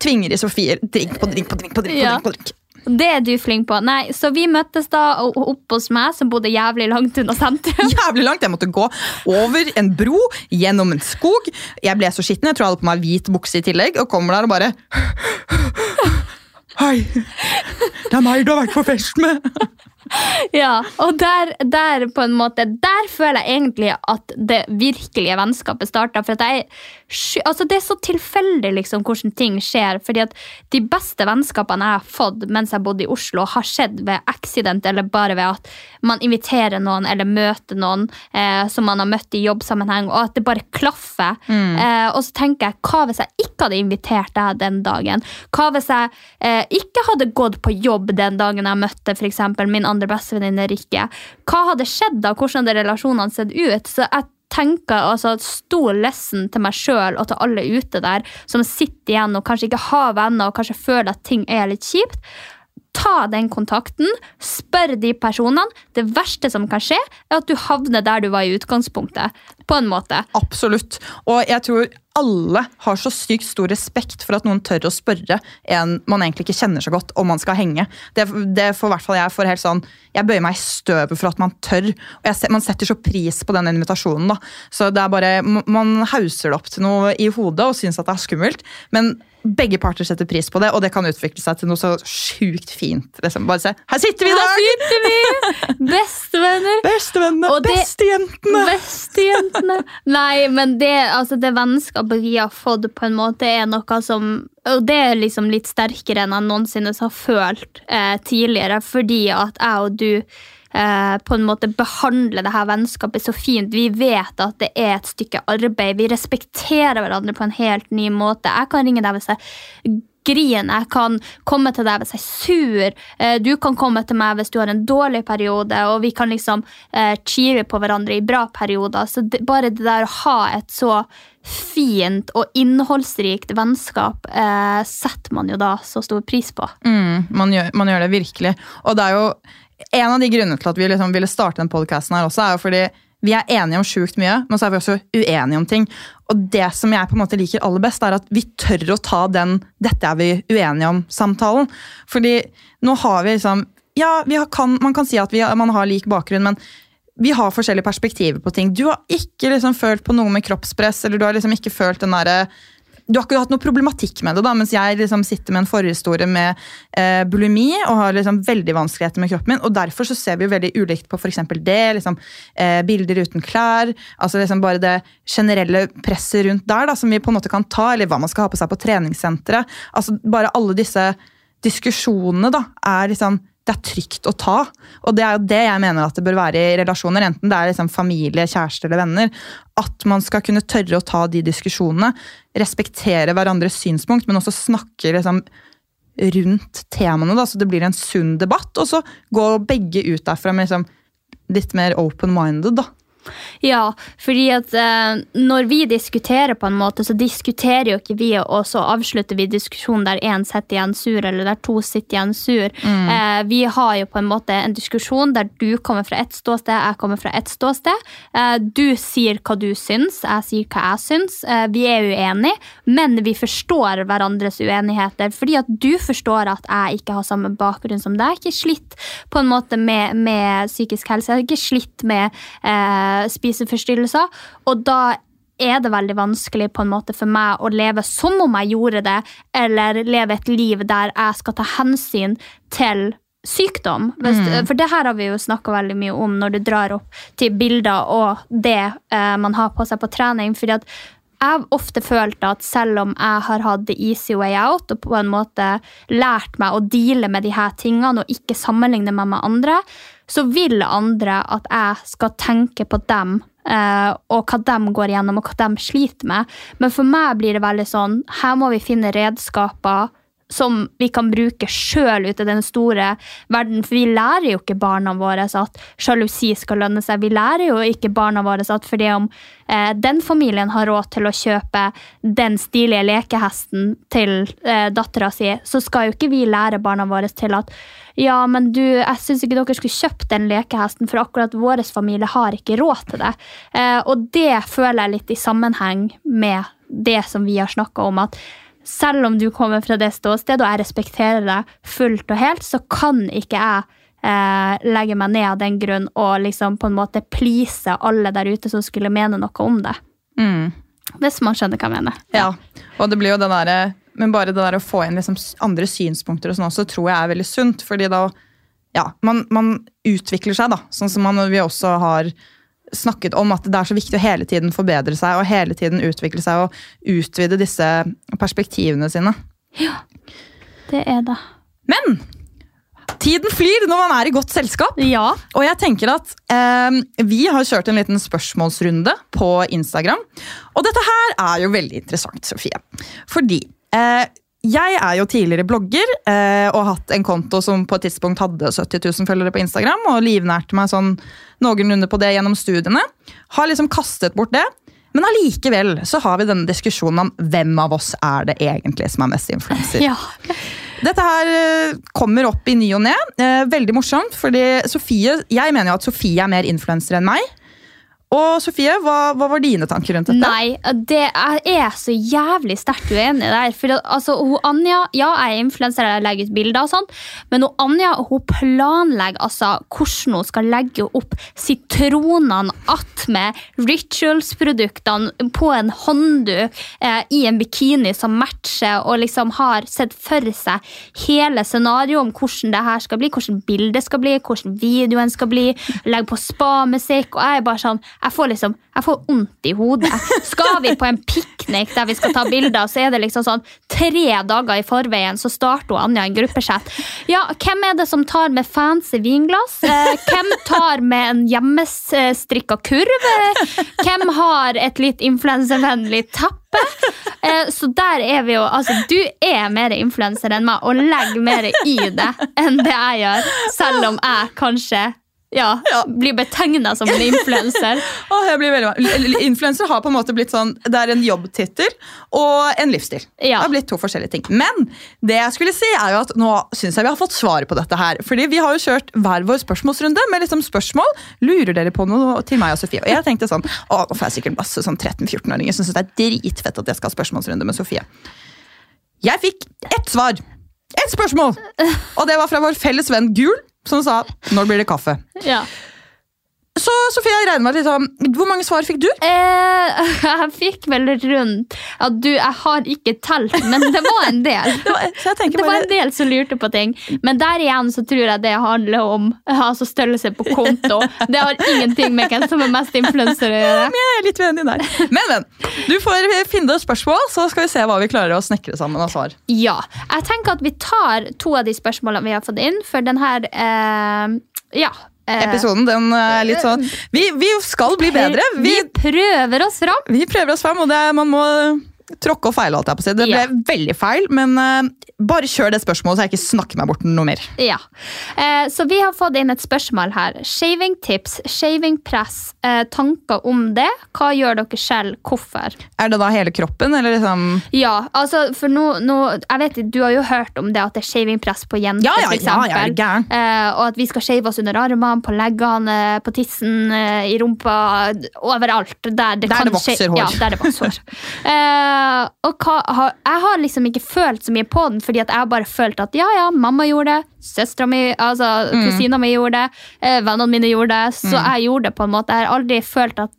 Tvinger i Sofie. Drink på drink på drink på drink. på drink, på drink. Det er du flink på. Nei, Så vi møttes da opp hos meg, som bodde jævlig langt unna sentrum. *laughs* Jævlig langt. Jeg måtte gå over en bro, gjennom en skog. Jeg ble så skitten. Jeg tror jeg hadde på meg hvit bukse i tillegg. Og kommer der og bare *laughs* Hei, det er meg du har vært på fest med. *laughs* Ja, og der, der på en måte Der føler jeg egentlig at det virkelige vennskapet starta. For jeg, altså det er så tilfeldig liksom hvordan ting skjer. fordi at de beste vennskapene jeg har fått mens jeg bodde i Oslo, har skjedd ved accident eller bare ved at man inviterer noen eller møter noen eh, som man har møtt i jobbsammenheng, og at det bare klaffer. Eh, og så tenker jeg, hva hvis jeg ikke hadde invitert deg den dagen? Hva hvis jeg eh, ikke hadde gått på jobb den dagen jeg møtte for eksempel, min andre bestevenninne ikke. Hva hadde skjedd da? Hvordan hadde relasjonene sett ut? Så jeg tenker altså stor lesson til meg sjøl og til alle ute der som sitter igjen og kanskje ikke har venner og kanskje føler at ting er litt kjipt. Ta den kontakten, spør de personene. Det verste som kan skje, er at du havner der du var i utgangspunktet. På en måte. Absolutt. Og jeg tror alle har så sykt stor respekt for at noen tør å spørre en man egentlig ikke kjenner så godt, om man skal henge. Det, det får hvert fall jeg for helt sånn Jeg bøyer meg i støvet for at man tør. Og jeg, man setter så pris på den invitasjonen. da. Så det er bare, Man hauser det opp til noe i hodet og syns at det er skummelt. Men begge parter setter pris på det, og det kan utvikle seg til noe så sjukt fint. Liksom. Bare se, her sitter vi i dag! Her sitter vi! Bestevenner. *laughs* Bestevennene, Og bestejentene! Bestejentene. Nei, men det, altså det vennskapet vi har fått, på en måte er noe som Og det er liksom litt sterkere enn jeg noensinne har følt eh, tidligere, fordi at jeg og du eh, på en måte behandler det her vennskapet så fint. Vi vet at det er et stykke arbeid. Vi respekterer hverandre på en helt ny måte. Jeg kan ringe deg hvis jeg griner. Jeg kan komme til deg hvis jeg er sur. Eh, Du kan komme til meg hvis du har en dårlig periode, og vi kan liksom eh, cheere på hverandre i bra perioder. Så det, bare det der å ha et så fint og innholdsrikt vennskap eh, setter man jo da så stor pris på. Mm, man, gjør, man gjør det virkelig. Og det er jo en av de grunnene til at vi liksom ville starte den podcasten her også, er jo fordi vi er enige om sjukt mye, men så er vi også uenige om ting. Og det som jeg på en måte liker aller best, er at vi tør å ta den 'dette er vi uenige om'-samtalen. Fordi nå har vi liksom Ja, vi kan, man kan si at vi, man har lik bakgrunn, men vi har forskjellige perspektiver på ting. Du har ikke liksom følt på noe med kroppspress, eller du har liksom ikke følt den derre du har ikke hatt noe problematikk med det, da, mens jeg liksom sitter med en forhistorie med eh, bulimi og har liksom veldig vanskeligheter med kroppen min. og Derfor så ser vi jo veldig ulikt på eksempel det. liksom eh, Bilder uten klær. altså liksom Bare det generelle presset rundt der da, som vi på en måte kan ta, eller hva man skal ha på seg på treningssenteret. altså Bare alle disse diskusjonene da, er liksom det er trygt å ta. Og det er jo det jeg mener at det bør være i relasjoner, enten det er liksom familie, kjæreste eller venner. At man skal kunne tørre å ta de diskusjonene, respektere hverandres synspunkt, men også snakke liksom rundt temaene, da, så det blir en sunn debatt. Og så går begge ut derfra med liksom litt mer open-minded, da. Ja, fordi at eh, når vi diskuterer på en måte, så diskuterer jo ikke vi, og så avslutter vi diskusjonen der én sitter igjen sur, eller der to sitter igjen sur. Eh, vi har jo på en måte en diskusjon der du kommer fra ett ståsted, jeg kommer fra ett ståsted. Eh, du sier hva du syns, jeg sier hva jeg syns. Eh, vi er uenige, men vi forstår hverandres uenigheter, fordi at du forstår at jeg ikke har samme bakgrunn som deg. Jeg er ikke slitt på en måte med, med psykisk helse, jeg er ikke slitt med eh, spiseforstyrrelser. Og da er det veldig vanskelig på en måte for meg å leve som om jeg gjorde det, eller leve et liv der jeg skal ta hensyn til sykdom. Hvis, For det her har vi jo snakka veldig mye om når du drar opp til bilder og det eh, man har på seg på trening. fordi at jeg har ofte følt at selv om jeg har hatt the easy way out og på en måte lært meg å deale med de her tingene og ikke sammenligne meg med andre, så vil andre at jeg skal tenke på dem eh, og hva de går igjennom og hva de sliter med. Men for meg blir det veldig sånn her må vi finne redskaper som vi kan bruke sjøl ute i den store verden. For vi lærer jo ikke barna våre at sjalusi skal lønne seg. Vi lærer jo ikke barna våre at fordi om eh, den familien har råd til å kjøpe den stilige lekehesten til eh, dattera si, så skal jo ikke vi lære barna våre til at ja, men du, jeg syns ikke dere skulle kjøpt den lekehesten, for akkurat vår familie har ikke råd til det. Eh, og det føler jeg litt i sammenheng med det som vi har snakka om. at selv om du kommer fra det ståstedet, og jeg respekterer deg fullt og helt, så kan ikke jeg eh, legge meg ned av den grunn og liksom på en måte please alle der ute som skulle mene noe om det. Mm. Hvis man skjønner hva jeg mener. Ja, og det blir jo det der, men bare det der å få inn liksom andre synspunkter og sånn også, tror jeg er veldig sunt. fordi da, ja, man, man utvikler seg, da. Sånn som man, vi også har snakket om at det er så viktig å hele tiden forbedre seg og hele tiden utvikle seg og utvide disse perspektivene sine. Ja, Det er det. Men tiden flyr når man er i godt selskap. Ja. Og jeg tenker at eh, Vi har kjørt en liten spørsmålsrunde på Instagram. Og dette her er jo veldig interessant, Sofie. Fordi eh, jeg er jo tidligere blogger eh, og har hatt en konto som på et tidspunkt hadde 70 000 følgere på Instagram, og livnærte meg sånn noenlunde på det gjennom studiene. Har liksom kastet bort det. Men allikevel så har vi denne diskusjonen om hvem av oss er det egentlig som er mest influenser. *laughs* Ja. Dette her eh, kommer opp i ny og ne. Eh, veldig morsomt, fordi Sofie, jeg mener jo at Sofie er mer influenser enn meg. Og Sofie, hva, hva, var dine tanker rundt dette? Nei, det er, er så jævlig sterkt uenig der. For altså, hun Anja, ja, jeg er influenser, jeg legger ut bilder og sånn, men hun Anja hun planlegger altså hvordan hun skal legge opp sitronene attmed rituals-produktene på en håndduk eh, i en bikini som matcher, og liksom har sett for seg hele scenarioet om hvordan det her skal bli, hvordan bildet skal bli, hvordan videoen skal bli, legge på spa-musikk, og jeg er bare sånn jeg får liksom, jeg får vondt i hodet. Skal vi på en piknik der vi skal ta bilder, så er det liksom sånn tre dager i forveien så starter Anja en gruppechat. Ja, hvem er det som tar med fancy vinglass? Eh, hvem tar med en hjemmestrikka kurv? Hvem har et litt influensevennlig tappe? Eh, så der er vi jo Altså, du er mer influenser enn meg og legger mer i det enn det jeg gjør. Selv om jeg kanskje ja, ja. blir betegna som en influenser. *laughs* Influenser har på en måte blitt sånn Det er en jobbtittel og en livsstil. Ja. Det har blitt to forskjellige ting. Men det jeg skulle si er jo at nå syns jeg vi har fått svar på dette her. Fordi vi har jo kjørt hver vår spørsmålsrunde med liksom spørsmål. Lurer dere på noe til meg og Sofie? Og jeg tenkte sånn Å, nå får jeg sikkert masse sånn 13-14-åringer som syns det er dritfett at jeg skal ha spørsmålsrunde med Sofie. Jeg fikk ett svar. Ett spørsmål! Og det var fra vår felles venn Gul som sa 'når blir det kaffe'? Ja. Så Sofie, jeg regner med litt om, Hvor mange svar fikk du? Eh, *laughs* jeg fikk vel rundt ja, du, Jeg har ikke telt, men det var en del. *laughs* det, var, det var, en del som lurte på ting. Men der igjen så tror jeg det handler om altså størrelse på konto. Det har ingenting med hvem som er mest influenser å gjøre. jeg er litt uenig der. Men, men. Du får finne spørsmål, så skal vi se hva vi klarer å snekre sammen av svar. Ja. Jeg tenker at vi tar to av de spørsmålene vi har fått inn, for den her eh, ja, episoden. Den er litt sånn Vi, vi skal bli bedre. Vi, vi, prøver oss fram. Vi prøver oss fram, og det, man må tråkke og feile. alt jeg på seg. Det ble ja. veldig feil, men uh, bare kjør det spørsmålet, så jeg ikke snakker meg bort noe mer. Ja, uh, Så vi har fått inn et spørsmål her. Shaving tips, shaving press, uh, tanker om det? Hva gjør dere selv? Hvorfor? Er det da hele kroppen, eller liksom Ja, altså, for nå, nå Jeg vet Du har jo hørt om det at det er shavingpress på jenter, ja, ja, for eksempel. Ja, ja, og at vi skal shave oss under armene, på leggene, på tissen, i rumpa, overalt. Der det, der det vokser hår. Ja, der det vokser hår. Uh, *laughs* og hva, jeg har liksom ikke følt så mye på den, fordi at jeg har bare følt at ja, ja, mamma gjorde det, søstera mi, altså mm. kusina mi gjorde det, vennene mine gjorde det, så mm. jeg gjorde det på en måte. Jeg aldri følt at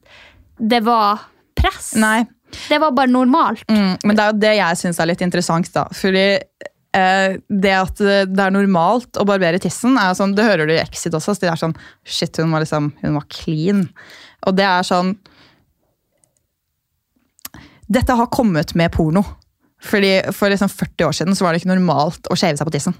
det var press. Nei. Det var bare normalt. Mm, men det er jo det jeg syns er litt interessant, da. Fordi eh, det at det er normalt å barbere tissen, er sånn, det hører du i Exit også. Så det er sånn Shit, hun var liksom, hun var clean. Og det er sånn dette har kommet med porno. Fordi For liksom 40 år siden så var det ikke normalt å skjeve seg på tissen.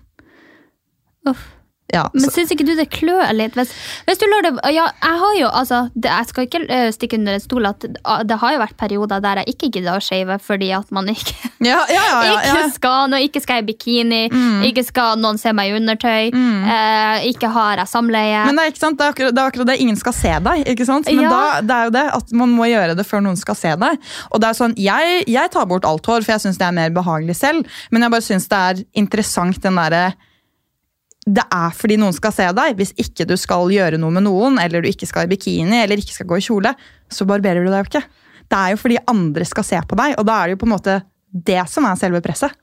Uff. Ja, Men syns ikke du det klør litt? Hvis, hvis, du lar det ja, Jeg har jo, altså, det, jeg skal ikke uh, stikke under en stol at det har jo vært perioder der jeg ikke gidder å shave fordi at man ikke, *laughs* ja, ja, ikke skal noe, ikke skal i bikini, mm. ikke skal noen se meg i undertøy, mm. uh, ikke har jeg samleie. Men det er, ikke sant? Det er, akkurat, det er akkurat det. Ingen skal se deg. ikke sant? Men da, det er jo det at man må gjøre det før noen skal se deg. Og det er sånn, Jeg, jeg tar bort alt hår, for jeg syns det er mer behagelig selv, men jeg bare syns det er interessant den derre det er fordi noen skal se deg. Hvis ikke du skal gjøre noe med noen, eller du ikke skal i bikini eller ikke skal gå i kjole, så barberer du deg jo ikke. Det er jo fordi andre skal se på deg, og da er det jo på en måte det som er selve presset.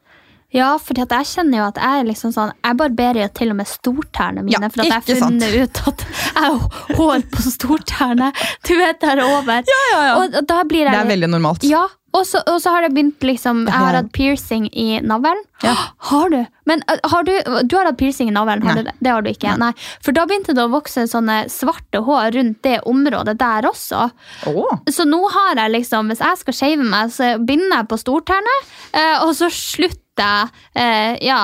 Ja, for jeg kjenner jo at jeg liksom sånn Jeg barberer jo til og med stortærne mine. Ja, for at jeg har funnet ut at jeg har hår på stortærne. Du vet, der over. Ja, ja, ja. Og da blir jeg det er veldig normalt. Ja, og så, og så, har det begynt liksom Jeg har hatt piercing i navlen. Ja. Har du? Men uh, har du, du har hatt piercing i navlen? Har det? det? har du ikke. Nei. Nei. For da begynte det å vokse sånne svarte hår rundt det området der også. Oh. Så nå har jeg liksom Hvis jeg skal shave meg, så binder jeg på stortærne, uh, og så slutter jeg uh, ja,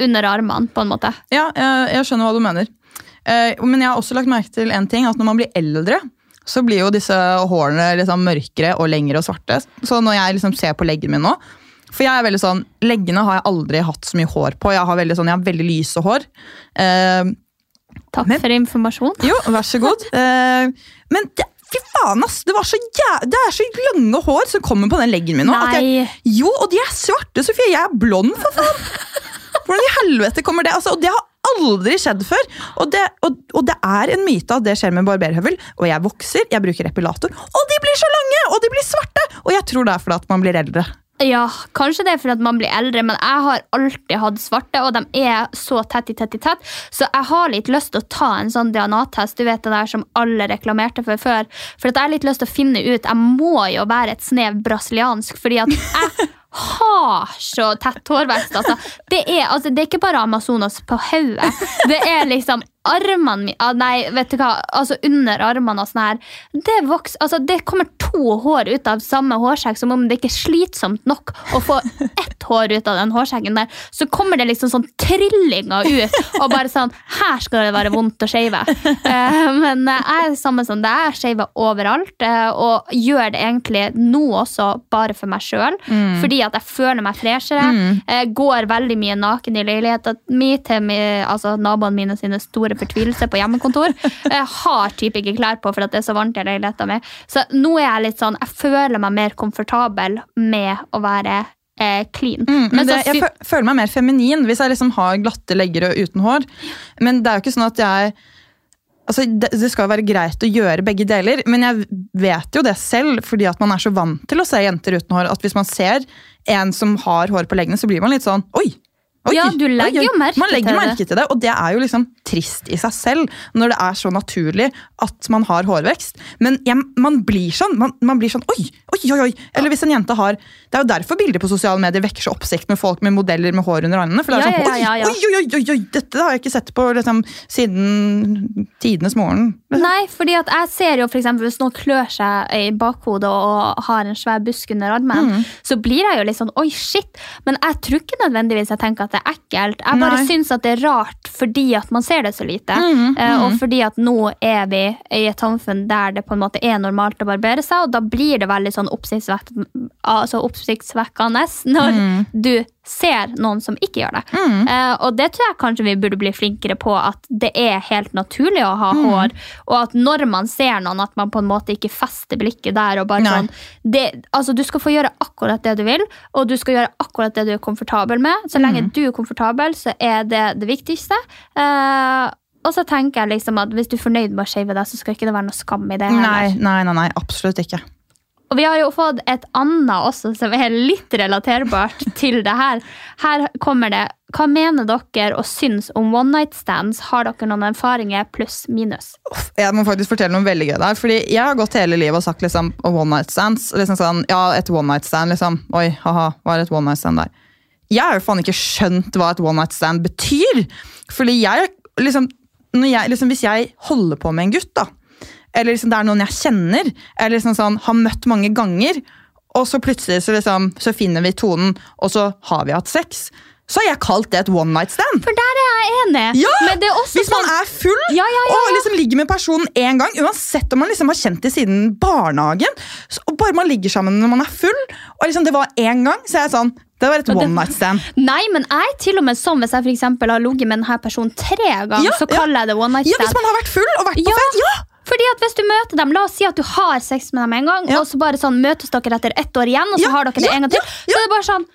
under armene, på en måte. Ja, jeg, jeg skjønner hva du mener. Men jeg har også lagt merke til en ting, at når man blir eldre, så blir jo disse hårene liksom mørkere og lengre og svarte. Så når jeg liksom ser på leggen min nå, For jeg er veldig sånn, Leggene har jeg aldri hatt så mye hår på. Jeg har veldig, sånn, jeg har veldig lyse hår. Eh, Takk Men- for informasjon. jo, vær så god. Eh, men det, fy faen, ass! Det, var så jæ det er så lange hår som kommer på den leggen min nå. jeg- jo, og de er svarte, Sofie. Jeg er blond, for faen! *laughs* Hvordan i helvete kommer det? Altså, og det har aldri skjedd før. Og det, og, og det er en myte at det skjer med barberhøvel. Og jeg vokser, jeg bruker epilator, og de blir så lange! Og de blir svarte! Og jeg tror det er fordi at man blir eldre. Ja, kanskje det er fordi man blir eldre, men jeg har alltid hatt svarte, og de er så tett i tett i tett, så jeg har litt lyst til å ta en sånn DNA-test, du vet det der som alle reklamerte for før, for jeg har litt lyst til å finne ut, jeg må jo være et snev brasiliansk, fordi at jeg har så tett hårvekst, altså. Det er, altså, det er ikke bare Amazonas på hodet, det er liksom armene mine, ah, nei, vet du hva, altså under armene og sånn her, det vokser, altså det kommer to hår ut av samme hårsekk, som om det ikke er slitsomt nok å få *laughs* ett hår ut av den hårsekken der, så kommer det liksom sånn trillinger ut, og bare sånn, her skal det være vondt å skjeve. Uh, *laughs* men jeg er samme som deg, jeg skjever overalt, uh, og gjør det egentlig nå også bare for meg selv, fordi at jeg føler meg freshere, jeg går veldig mye naken i leiligheten min til altså, naboene mine sine store fortvilelse på hjemmekontor. Jeg har typ ikke klær på for det er så varmt i leiligheten min. Så nå er jeg litt sånn, jeg føler meg mer komfortabel med å være eh, clean. Men Men det, jeg føler meg mer feminin hvis jeg liksom har glatte legger og uten hår. Men det er jo ikke sånn at jeg Altså, det, det skal jo være greit å gjøre begge deler, men jeg vet jo det selv, fordi at man er så vant til å se jenter uten hår, at hvis man ser en som har hår på leggene, så blir man litt sånn Oi! Oi Ja, du legger jo merke Man legger til det. merke til det, og det er jo liksom trist i seg selv, når det er så naturlig at man har hårvekst. Men ja, man blir sånn. Man, man blir sånn Oi, oi, oi! oi. Eller hvis en jente har Det er jo derfor bilder på sosiale medier vekker så oppsikt med folk med modeller med hår under armene. For det er Ja, sånn, ja. Oi, oi, oi, oi, dette har jeg ikke sett på liksom, siden tidenes morgen. Nei, fordi at jeg ser jo for eksempel Hvis noen klør seg i bakhodet og har en svær busk under armen, så blir jeg jo litt sånn oi, shit. Men jeg tror ikke nødvendigvis jeg tenker at det er ekkelt. Jeg bare Nei. syns at det er rart fordi at man ser det så lite. Eh, Og fordi at nå er vi i et samfunn der det på en måte er normalt å barbere seg, og da blir det veldig sånn oppsiktsvekkende altså oppsiktsvekkende når du ser noen som ikke gjør det. Eh, og det tror jeg kanskje vi burde bli flinkere på, at det er helt naturlig å ha hår, og at når man ser noen, at man på en måte ikke fester blikket der og bare Nei. sånn det, altså Du skal få gjøre akkurat det du vil, og du skal gjøre akkurat det du er komfortabel med. Så lenge du er komfortabel, så er det det viktigste. Uh, og så tenker jeg liksom at hvis du er fornøyd med å shave deg, så skal ikke det være noe skam i det. Nei, nei, nei, nei, absolutt ikke. Og vi har jo fått et annet også som er litt relaterbart *laughs* til det her. Her kommer det Hva mener dere og syns om one night stands? Har dere noen erfaringer pluss minus? Jeg må faktisk fortelle noe veldig gøy der. Fordi jeg har gått hele livet og sagt liksom one night stands. Liksom sånn, ja, et one night stand, liksom. Oi, haha, hva er et one night stand der? Jeg har jo faen ikke skjønt hva et one night stand betyr. Fordi jeg, liksom, jeg liksom, Hvis jeg holder på med en gutt, da, eller liksom det er noen jeg kjenner, eller liksom sånn, har møtt mange ganger, og så plutselig så, liksom, så finner vi tonen, og så har vi hatt sex, så har jeg kalt det et one night stand. For der er jeg enig. Ja! Men det også Hvis man sånn er full Ja, ja, ja, og liksom ligger med personen én gang, uansett om man liksom har kjent det siden barnehagen, så, og bare man ligger sammen når man er full, og liksom det var én gang, så er jeg sånn Det var et one night stand. Nei, men jeg til og med sånn hvis jeg for har ligget med denne personen tre ganger, så kaller jeg det one night stand. Ja. Hvis man har vært full og vært på fest. Ja! Fordi at hvis du møter dem, La oss si at du har sex med dem en gang, Ja. og så bare sånn møtes dere etter ett år igjen, og så Ja, har dere det ja, en gang til. ja, Så er det bare sånn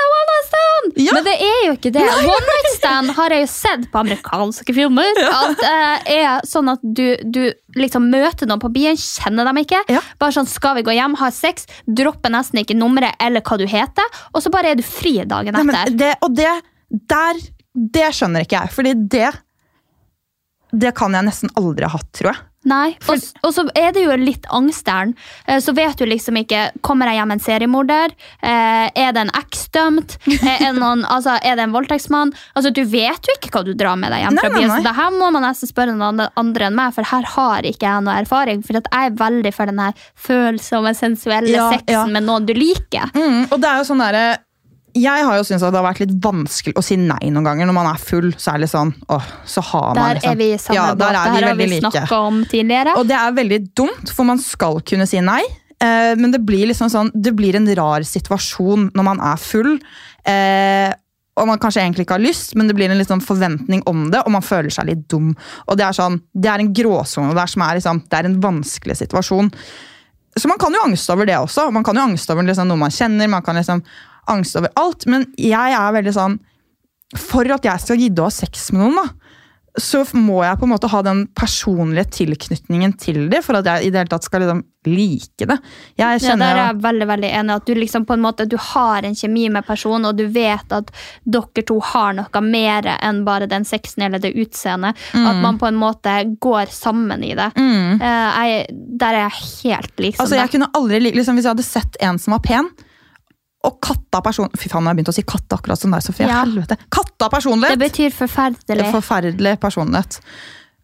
er one night stand! Ja. Men det er jo ikke det. One night stand har jeg jo sett på amerikanske filmer. At uh, er sånn at du, du liksom møter noen på byen, kjenner dem ikke. Ja. Bare sånn, Skal vi gå hjem, ha sex, dropper nesten ikke nummeret eller hva du heter, og så bare er du fri dagen etter. Nei, det, og det der Det skjønner ikke jeg, fordi det Det kan jeg nesten aldri ha hatt, tror jeg. Nei, og, og så er det jo litt angst der. Eh, Så vet du liksom ikke Kommer jeg hjem en seriemorder? Eh, Er det en eks dømt? Er, det noen- *laughs* altså, er det en voldtektsmann? Altså, Du vet jo ikke hva du drar med deg hjem fra byen. Så det her må man nesten spørre noen andre- enn meg, for her har ikke jeg noe erfaring. For jeg er veldig for den følsomme, sensuelle Ja, sexen ja. med noen du liker. Mm, og det er jo sånn derre jeg har jo syntes at det har vært litt vanskelig å si nei noen ganger. Når man er full, så er det sånn åh, så har man Der liksom er vi i samme ja, båt. der Det er her har vi snakka like. om tidligere. Og det er veldig dumt, for man skal kunne si nei. eh, men det blir liksom sånn Det blir en rar situasjon når man er full. Eh, og man kanskje egentlig ikke har lyst, men det blir en liksom forventning om det, og man føler seg litt dum. Og Det er sånn, det er en gråsone der som er, liksom, det er en vanskelig situasjon. Så man kan jo angste over det også. Man kan jo angste over liksom, noe man kjenner, man kan liksom angste over alt. Men jeg er veldig sånn For at jeg skal gidde å ha sex med noen, da, så må jeg på en måte ha den personlige tilknytningen til det, for at jeg i det hele tatt skal liksom like det. Jeg Ja, der er jeg veldig veldig enig. At du liksom på en måte du har en kjemi med personen, og du vet at dere to har noe mer enn bare den sexen eller det utseendet. At man på en måte går sammen i det. Mm. Eh, jeg, der er jeg helt liksom Altså, jeg kunne aldri, li- liksom, Hvis jeg hadde sett en som var pen, og katta person... Fy faen, jeg har begynt å si katta akkurat som deg, Sofie. Ja. Helvete. Katta Det personlighet! betyr forferdelig. Forferdelig personlighet.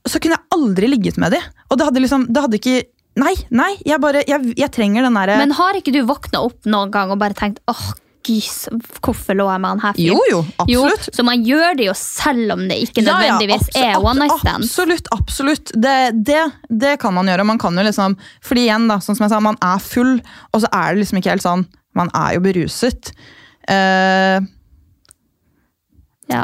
Så kunne jeg aldri ligget med dem. Og det hadde liksom Det hadde ikke Nei, nei, jeg bare Jeg, jeg trenger den derre Men har ikke du våkna opp noen gang og bare tenkt åh, gys, hvorfor lå jeg med han her fyren?» Jo, jo, absolutt. Jo, så man gjør det jo selv om det ikke Ja, ja, nødvendigvis abso- er one night stand. Absolutt, absolutt. Det, det, det kan man gjøre. Man kan jo liksom Fordi igjen, da, sånn som jeg sa, man er full, og så er det liksom ikke helt sånn Man er jo beruset. Uh, Ja.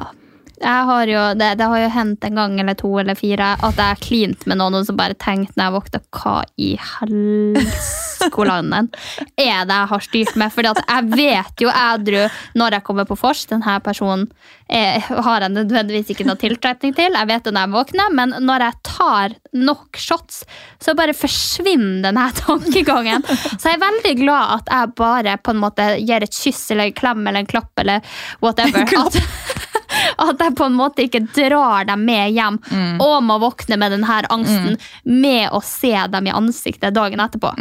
Jeg har jo, det, det har jo hendt en gang eller to eller fire at jeg har klint med noen og så bare tenkt når jeg våkna hva i helskolanden er det jeg har styrt med? Fordi at jeg vet jo edru når jeg kommer på vors. Denne personen jeg har jeg nødvendigvis ikke noe tiltrekning til. Jeg vet det når jeg våkner, men når jeg tar nok shots, så bare forsvinner denne tankegangen. Så jeg er veldig glad at jeg bare på en måte gir et kyss eller en klem eller en klapp eller whatever. At, at jeg på en måte ikke drar dem med hjem og må våkne med denne angsten med å se dem i ansiktet dagen etterpå.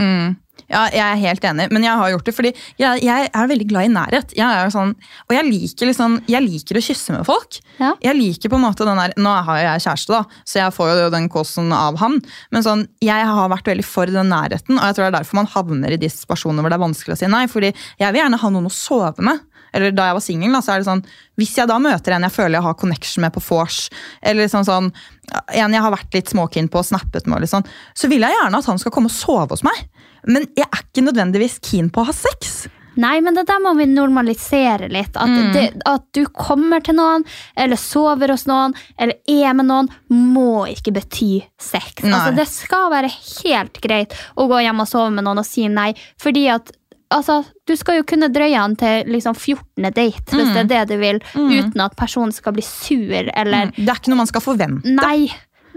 Ja, jeg er helt enig, men jeg har gjort det fordi jeg, jeg er veldig glad i nærhet. Jeg er sånn, og jeg liker, liksom, jeg liker å kysse med folk. Ja. Jeg liker på en måte den der, Nå har jeg kjæreste, da, så jeg får jo den kåsen av han. Men sånn, jeg har vært veldig for den nærheten, og jeg tror det er derfor man havner i de situasjonene hvor det er vanskelig å si nei. fordi jeg vil gjerne ha noen å sove med. Eller da jeg var singel, så er det sånn Hvis jeg da møter en jeg føler jeg har connection med på vors, eller liksom sånn, en jeg har vært litt småkeen på og snappet med, liksom, så vil jeg gjerne at han skal komme og sove hos meg. Men jeg er ikke nødvendigvis keen på å ha sex. Nei, men det der må vi normalisere litt. At, det, at du kommer til noen, eller sover hos noen, eller er med noen, må ikke bety sex. Altså, det skal være helt greit å gå hjem og sove med noen og si nei. Fordi at altså, du skal jo kunne drøye han til liksom 14. date, hvis det er det du vil, uten at personen skal bli sur eller Det er ikke noe man skal forvente. Nei.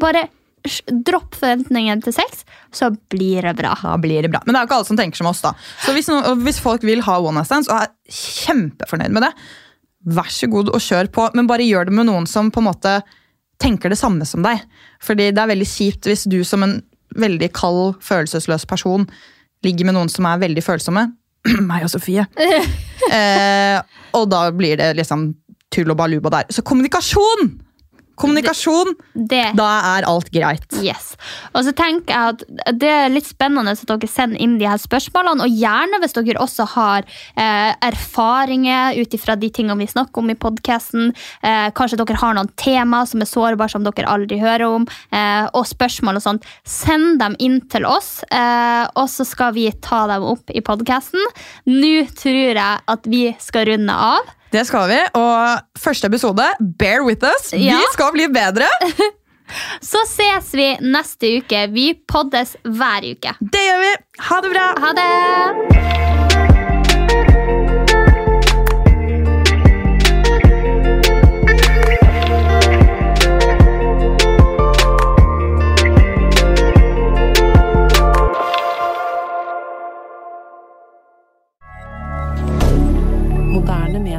Bare dropp forventningen til sex, så blir det bra. Da blir det bra. Men det er jo ikke alle som tenker som oss. da. Så hvis, no, hvis folk vil ha one night stands og er kjempefornøyd med det, vær så god og kjør på. Men bare gjør det med noen som på en måte tenker det samme som deg. Fordi det er veldig kjipt hvis du som en veldig kald, følelsesløs person ligger med noen som er veldig følsomme. *clears throat* Meg og Sofie. *laughs* eh, og da blir det liksom tull og baluba der. Så kommunikasjon! Kommunikasjon, Det da er alt greit. Yes. Og så tenker jeg at Det er litt spennende at dere sender inn de her spørsmålene. Og gjerne hvis dere også har eh, erfaringer ut ifra de tingene vi snakker om i podkasten. Eh, kanskje dere har noen tema som er sårbare som dere aldri hører om. Eh, og spørsmål og sånt. Send dem inn til oss, eh, og så skal vi ta dem opp i podkasten. Nå tror jeg at vi skal runde av. Det skal vi, og første episode, bear with us. Ja. Vi skal bli bedre. *laughs* Så ses vi neste uke. Vi poddes hver uke. Det gjør vi. Ha det bra. Ha det!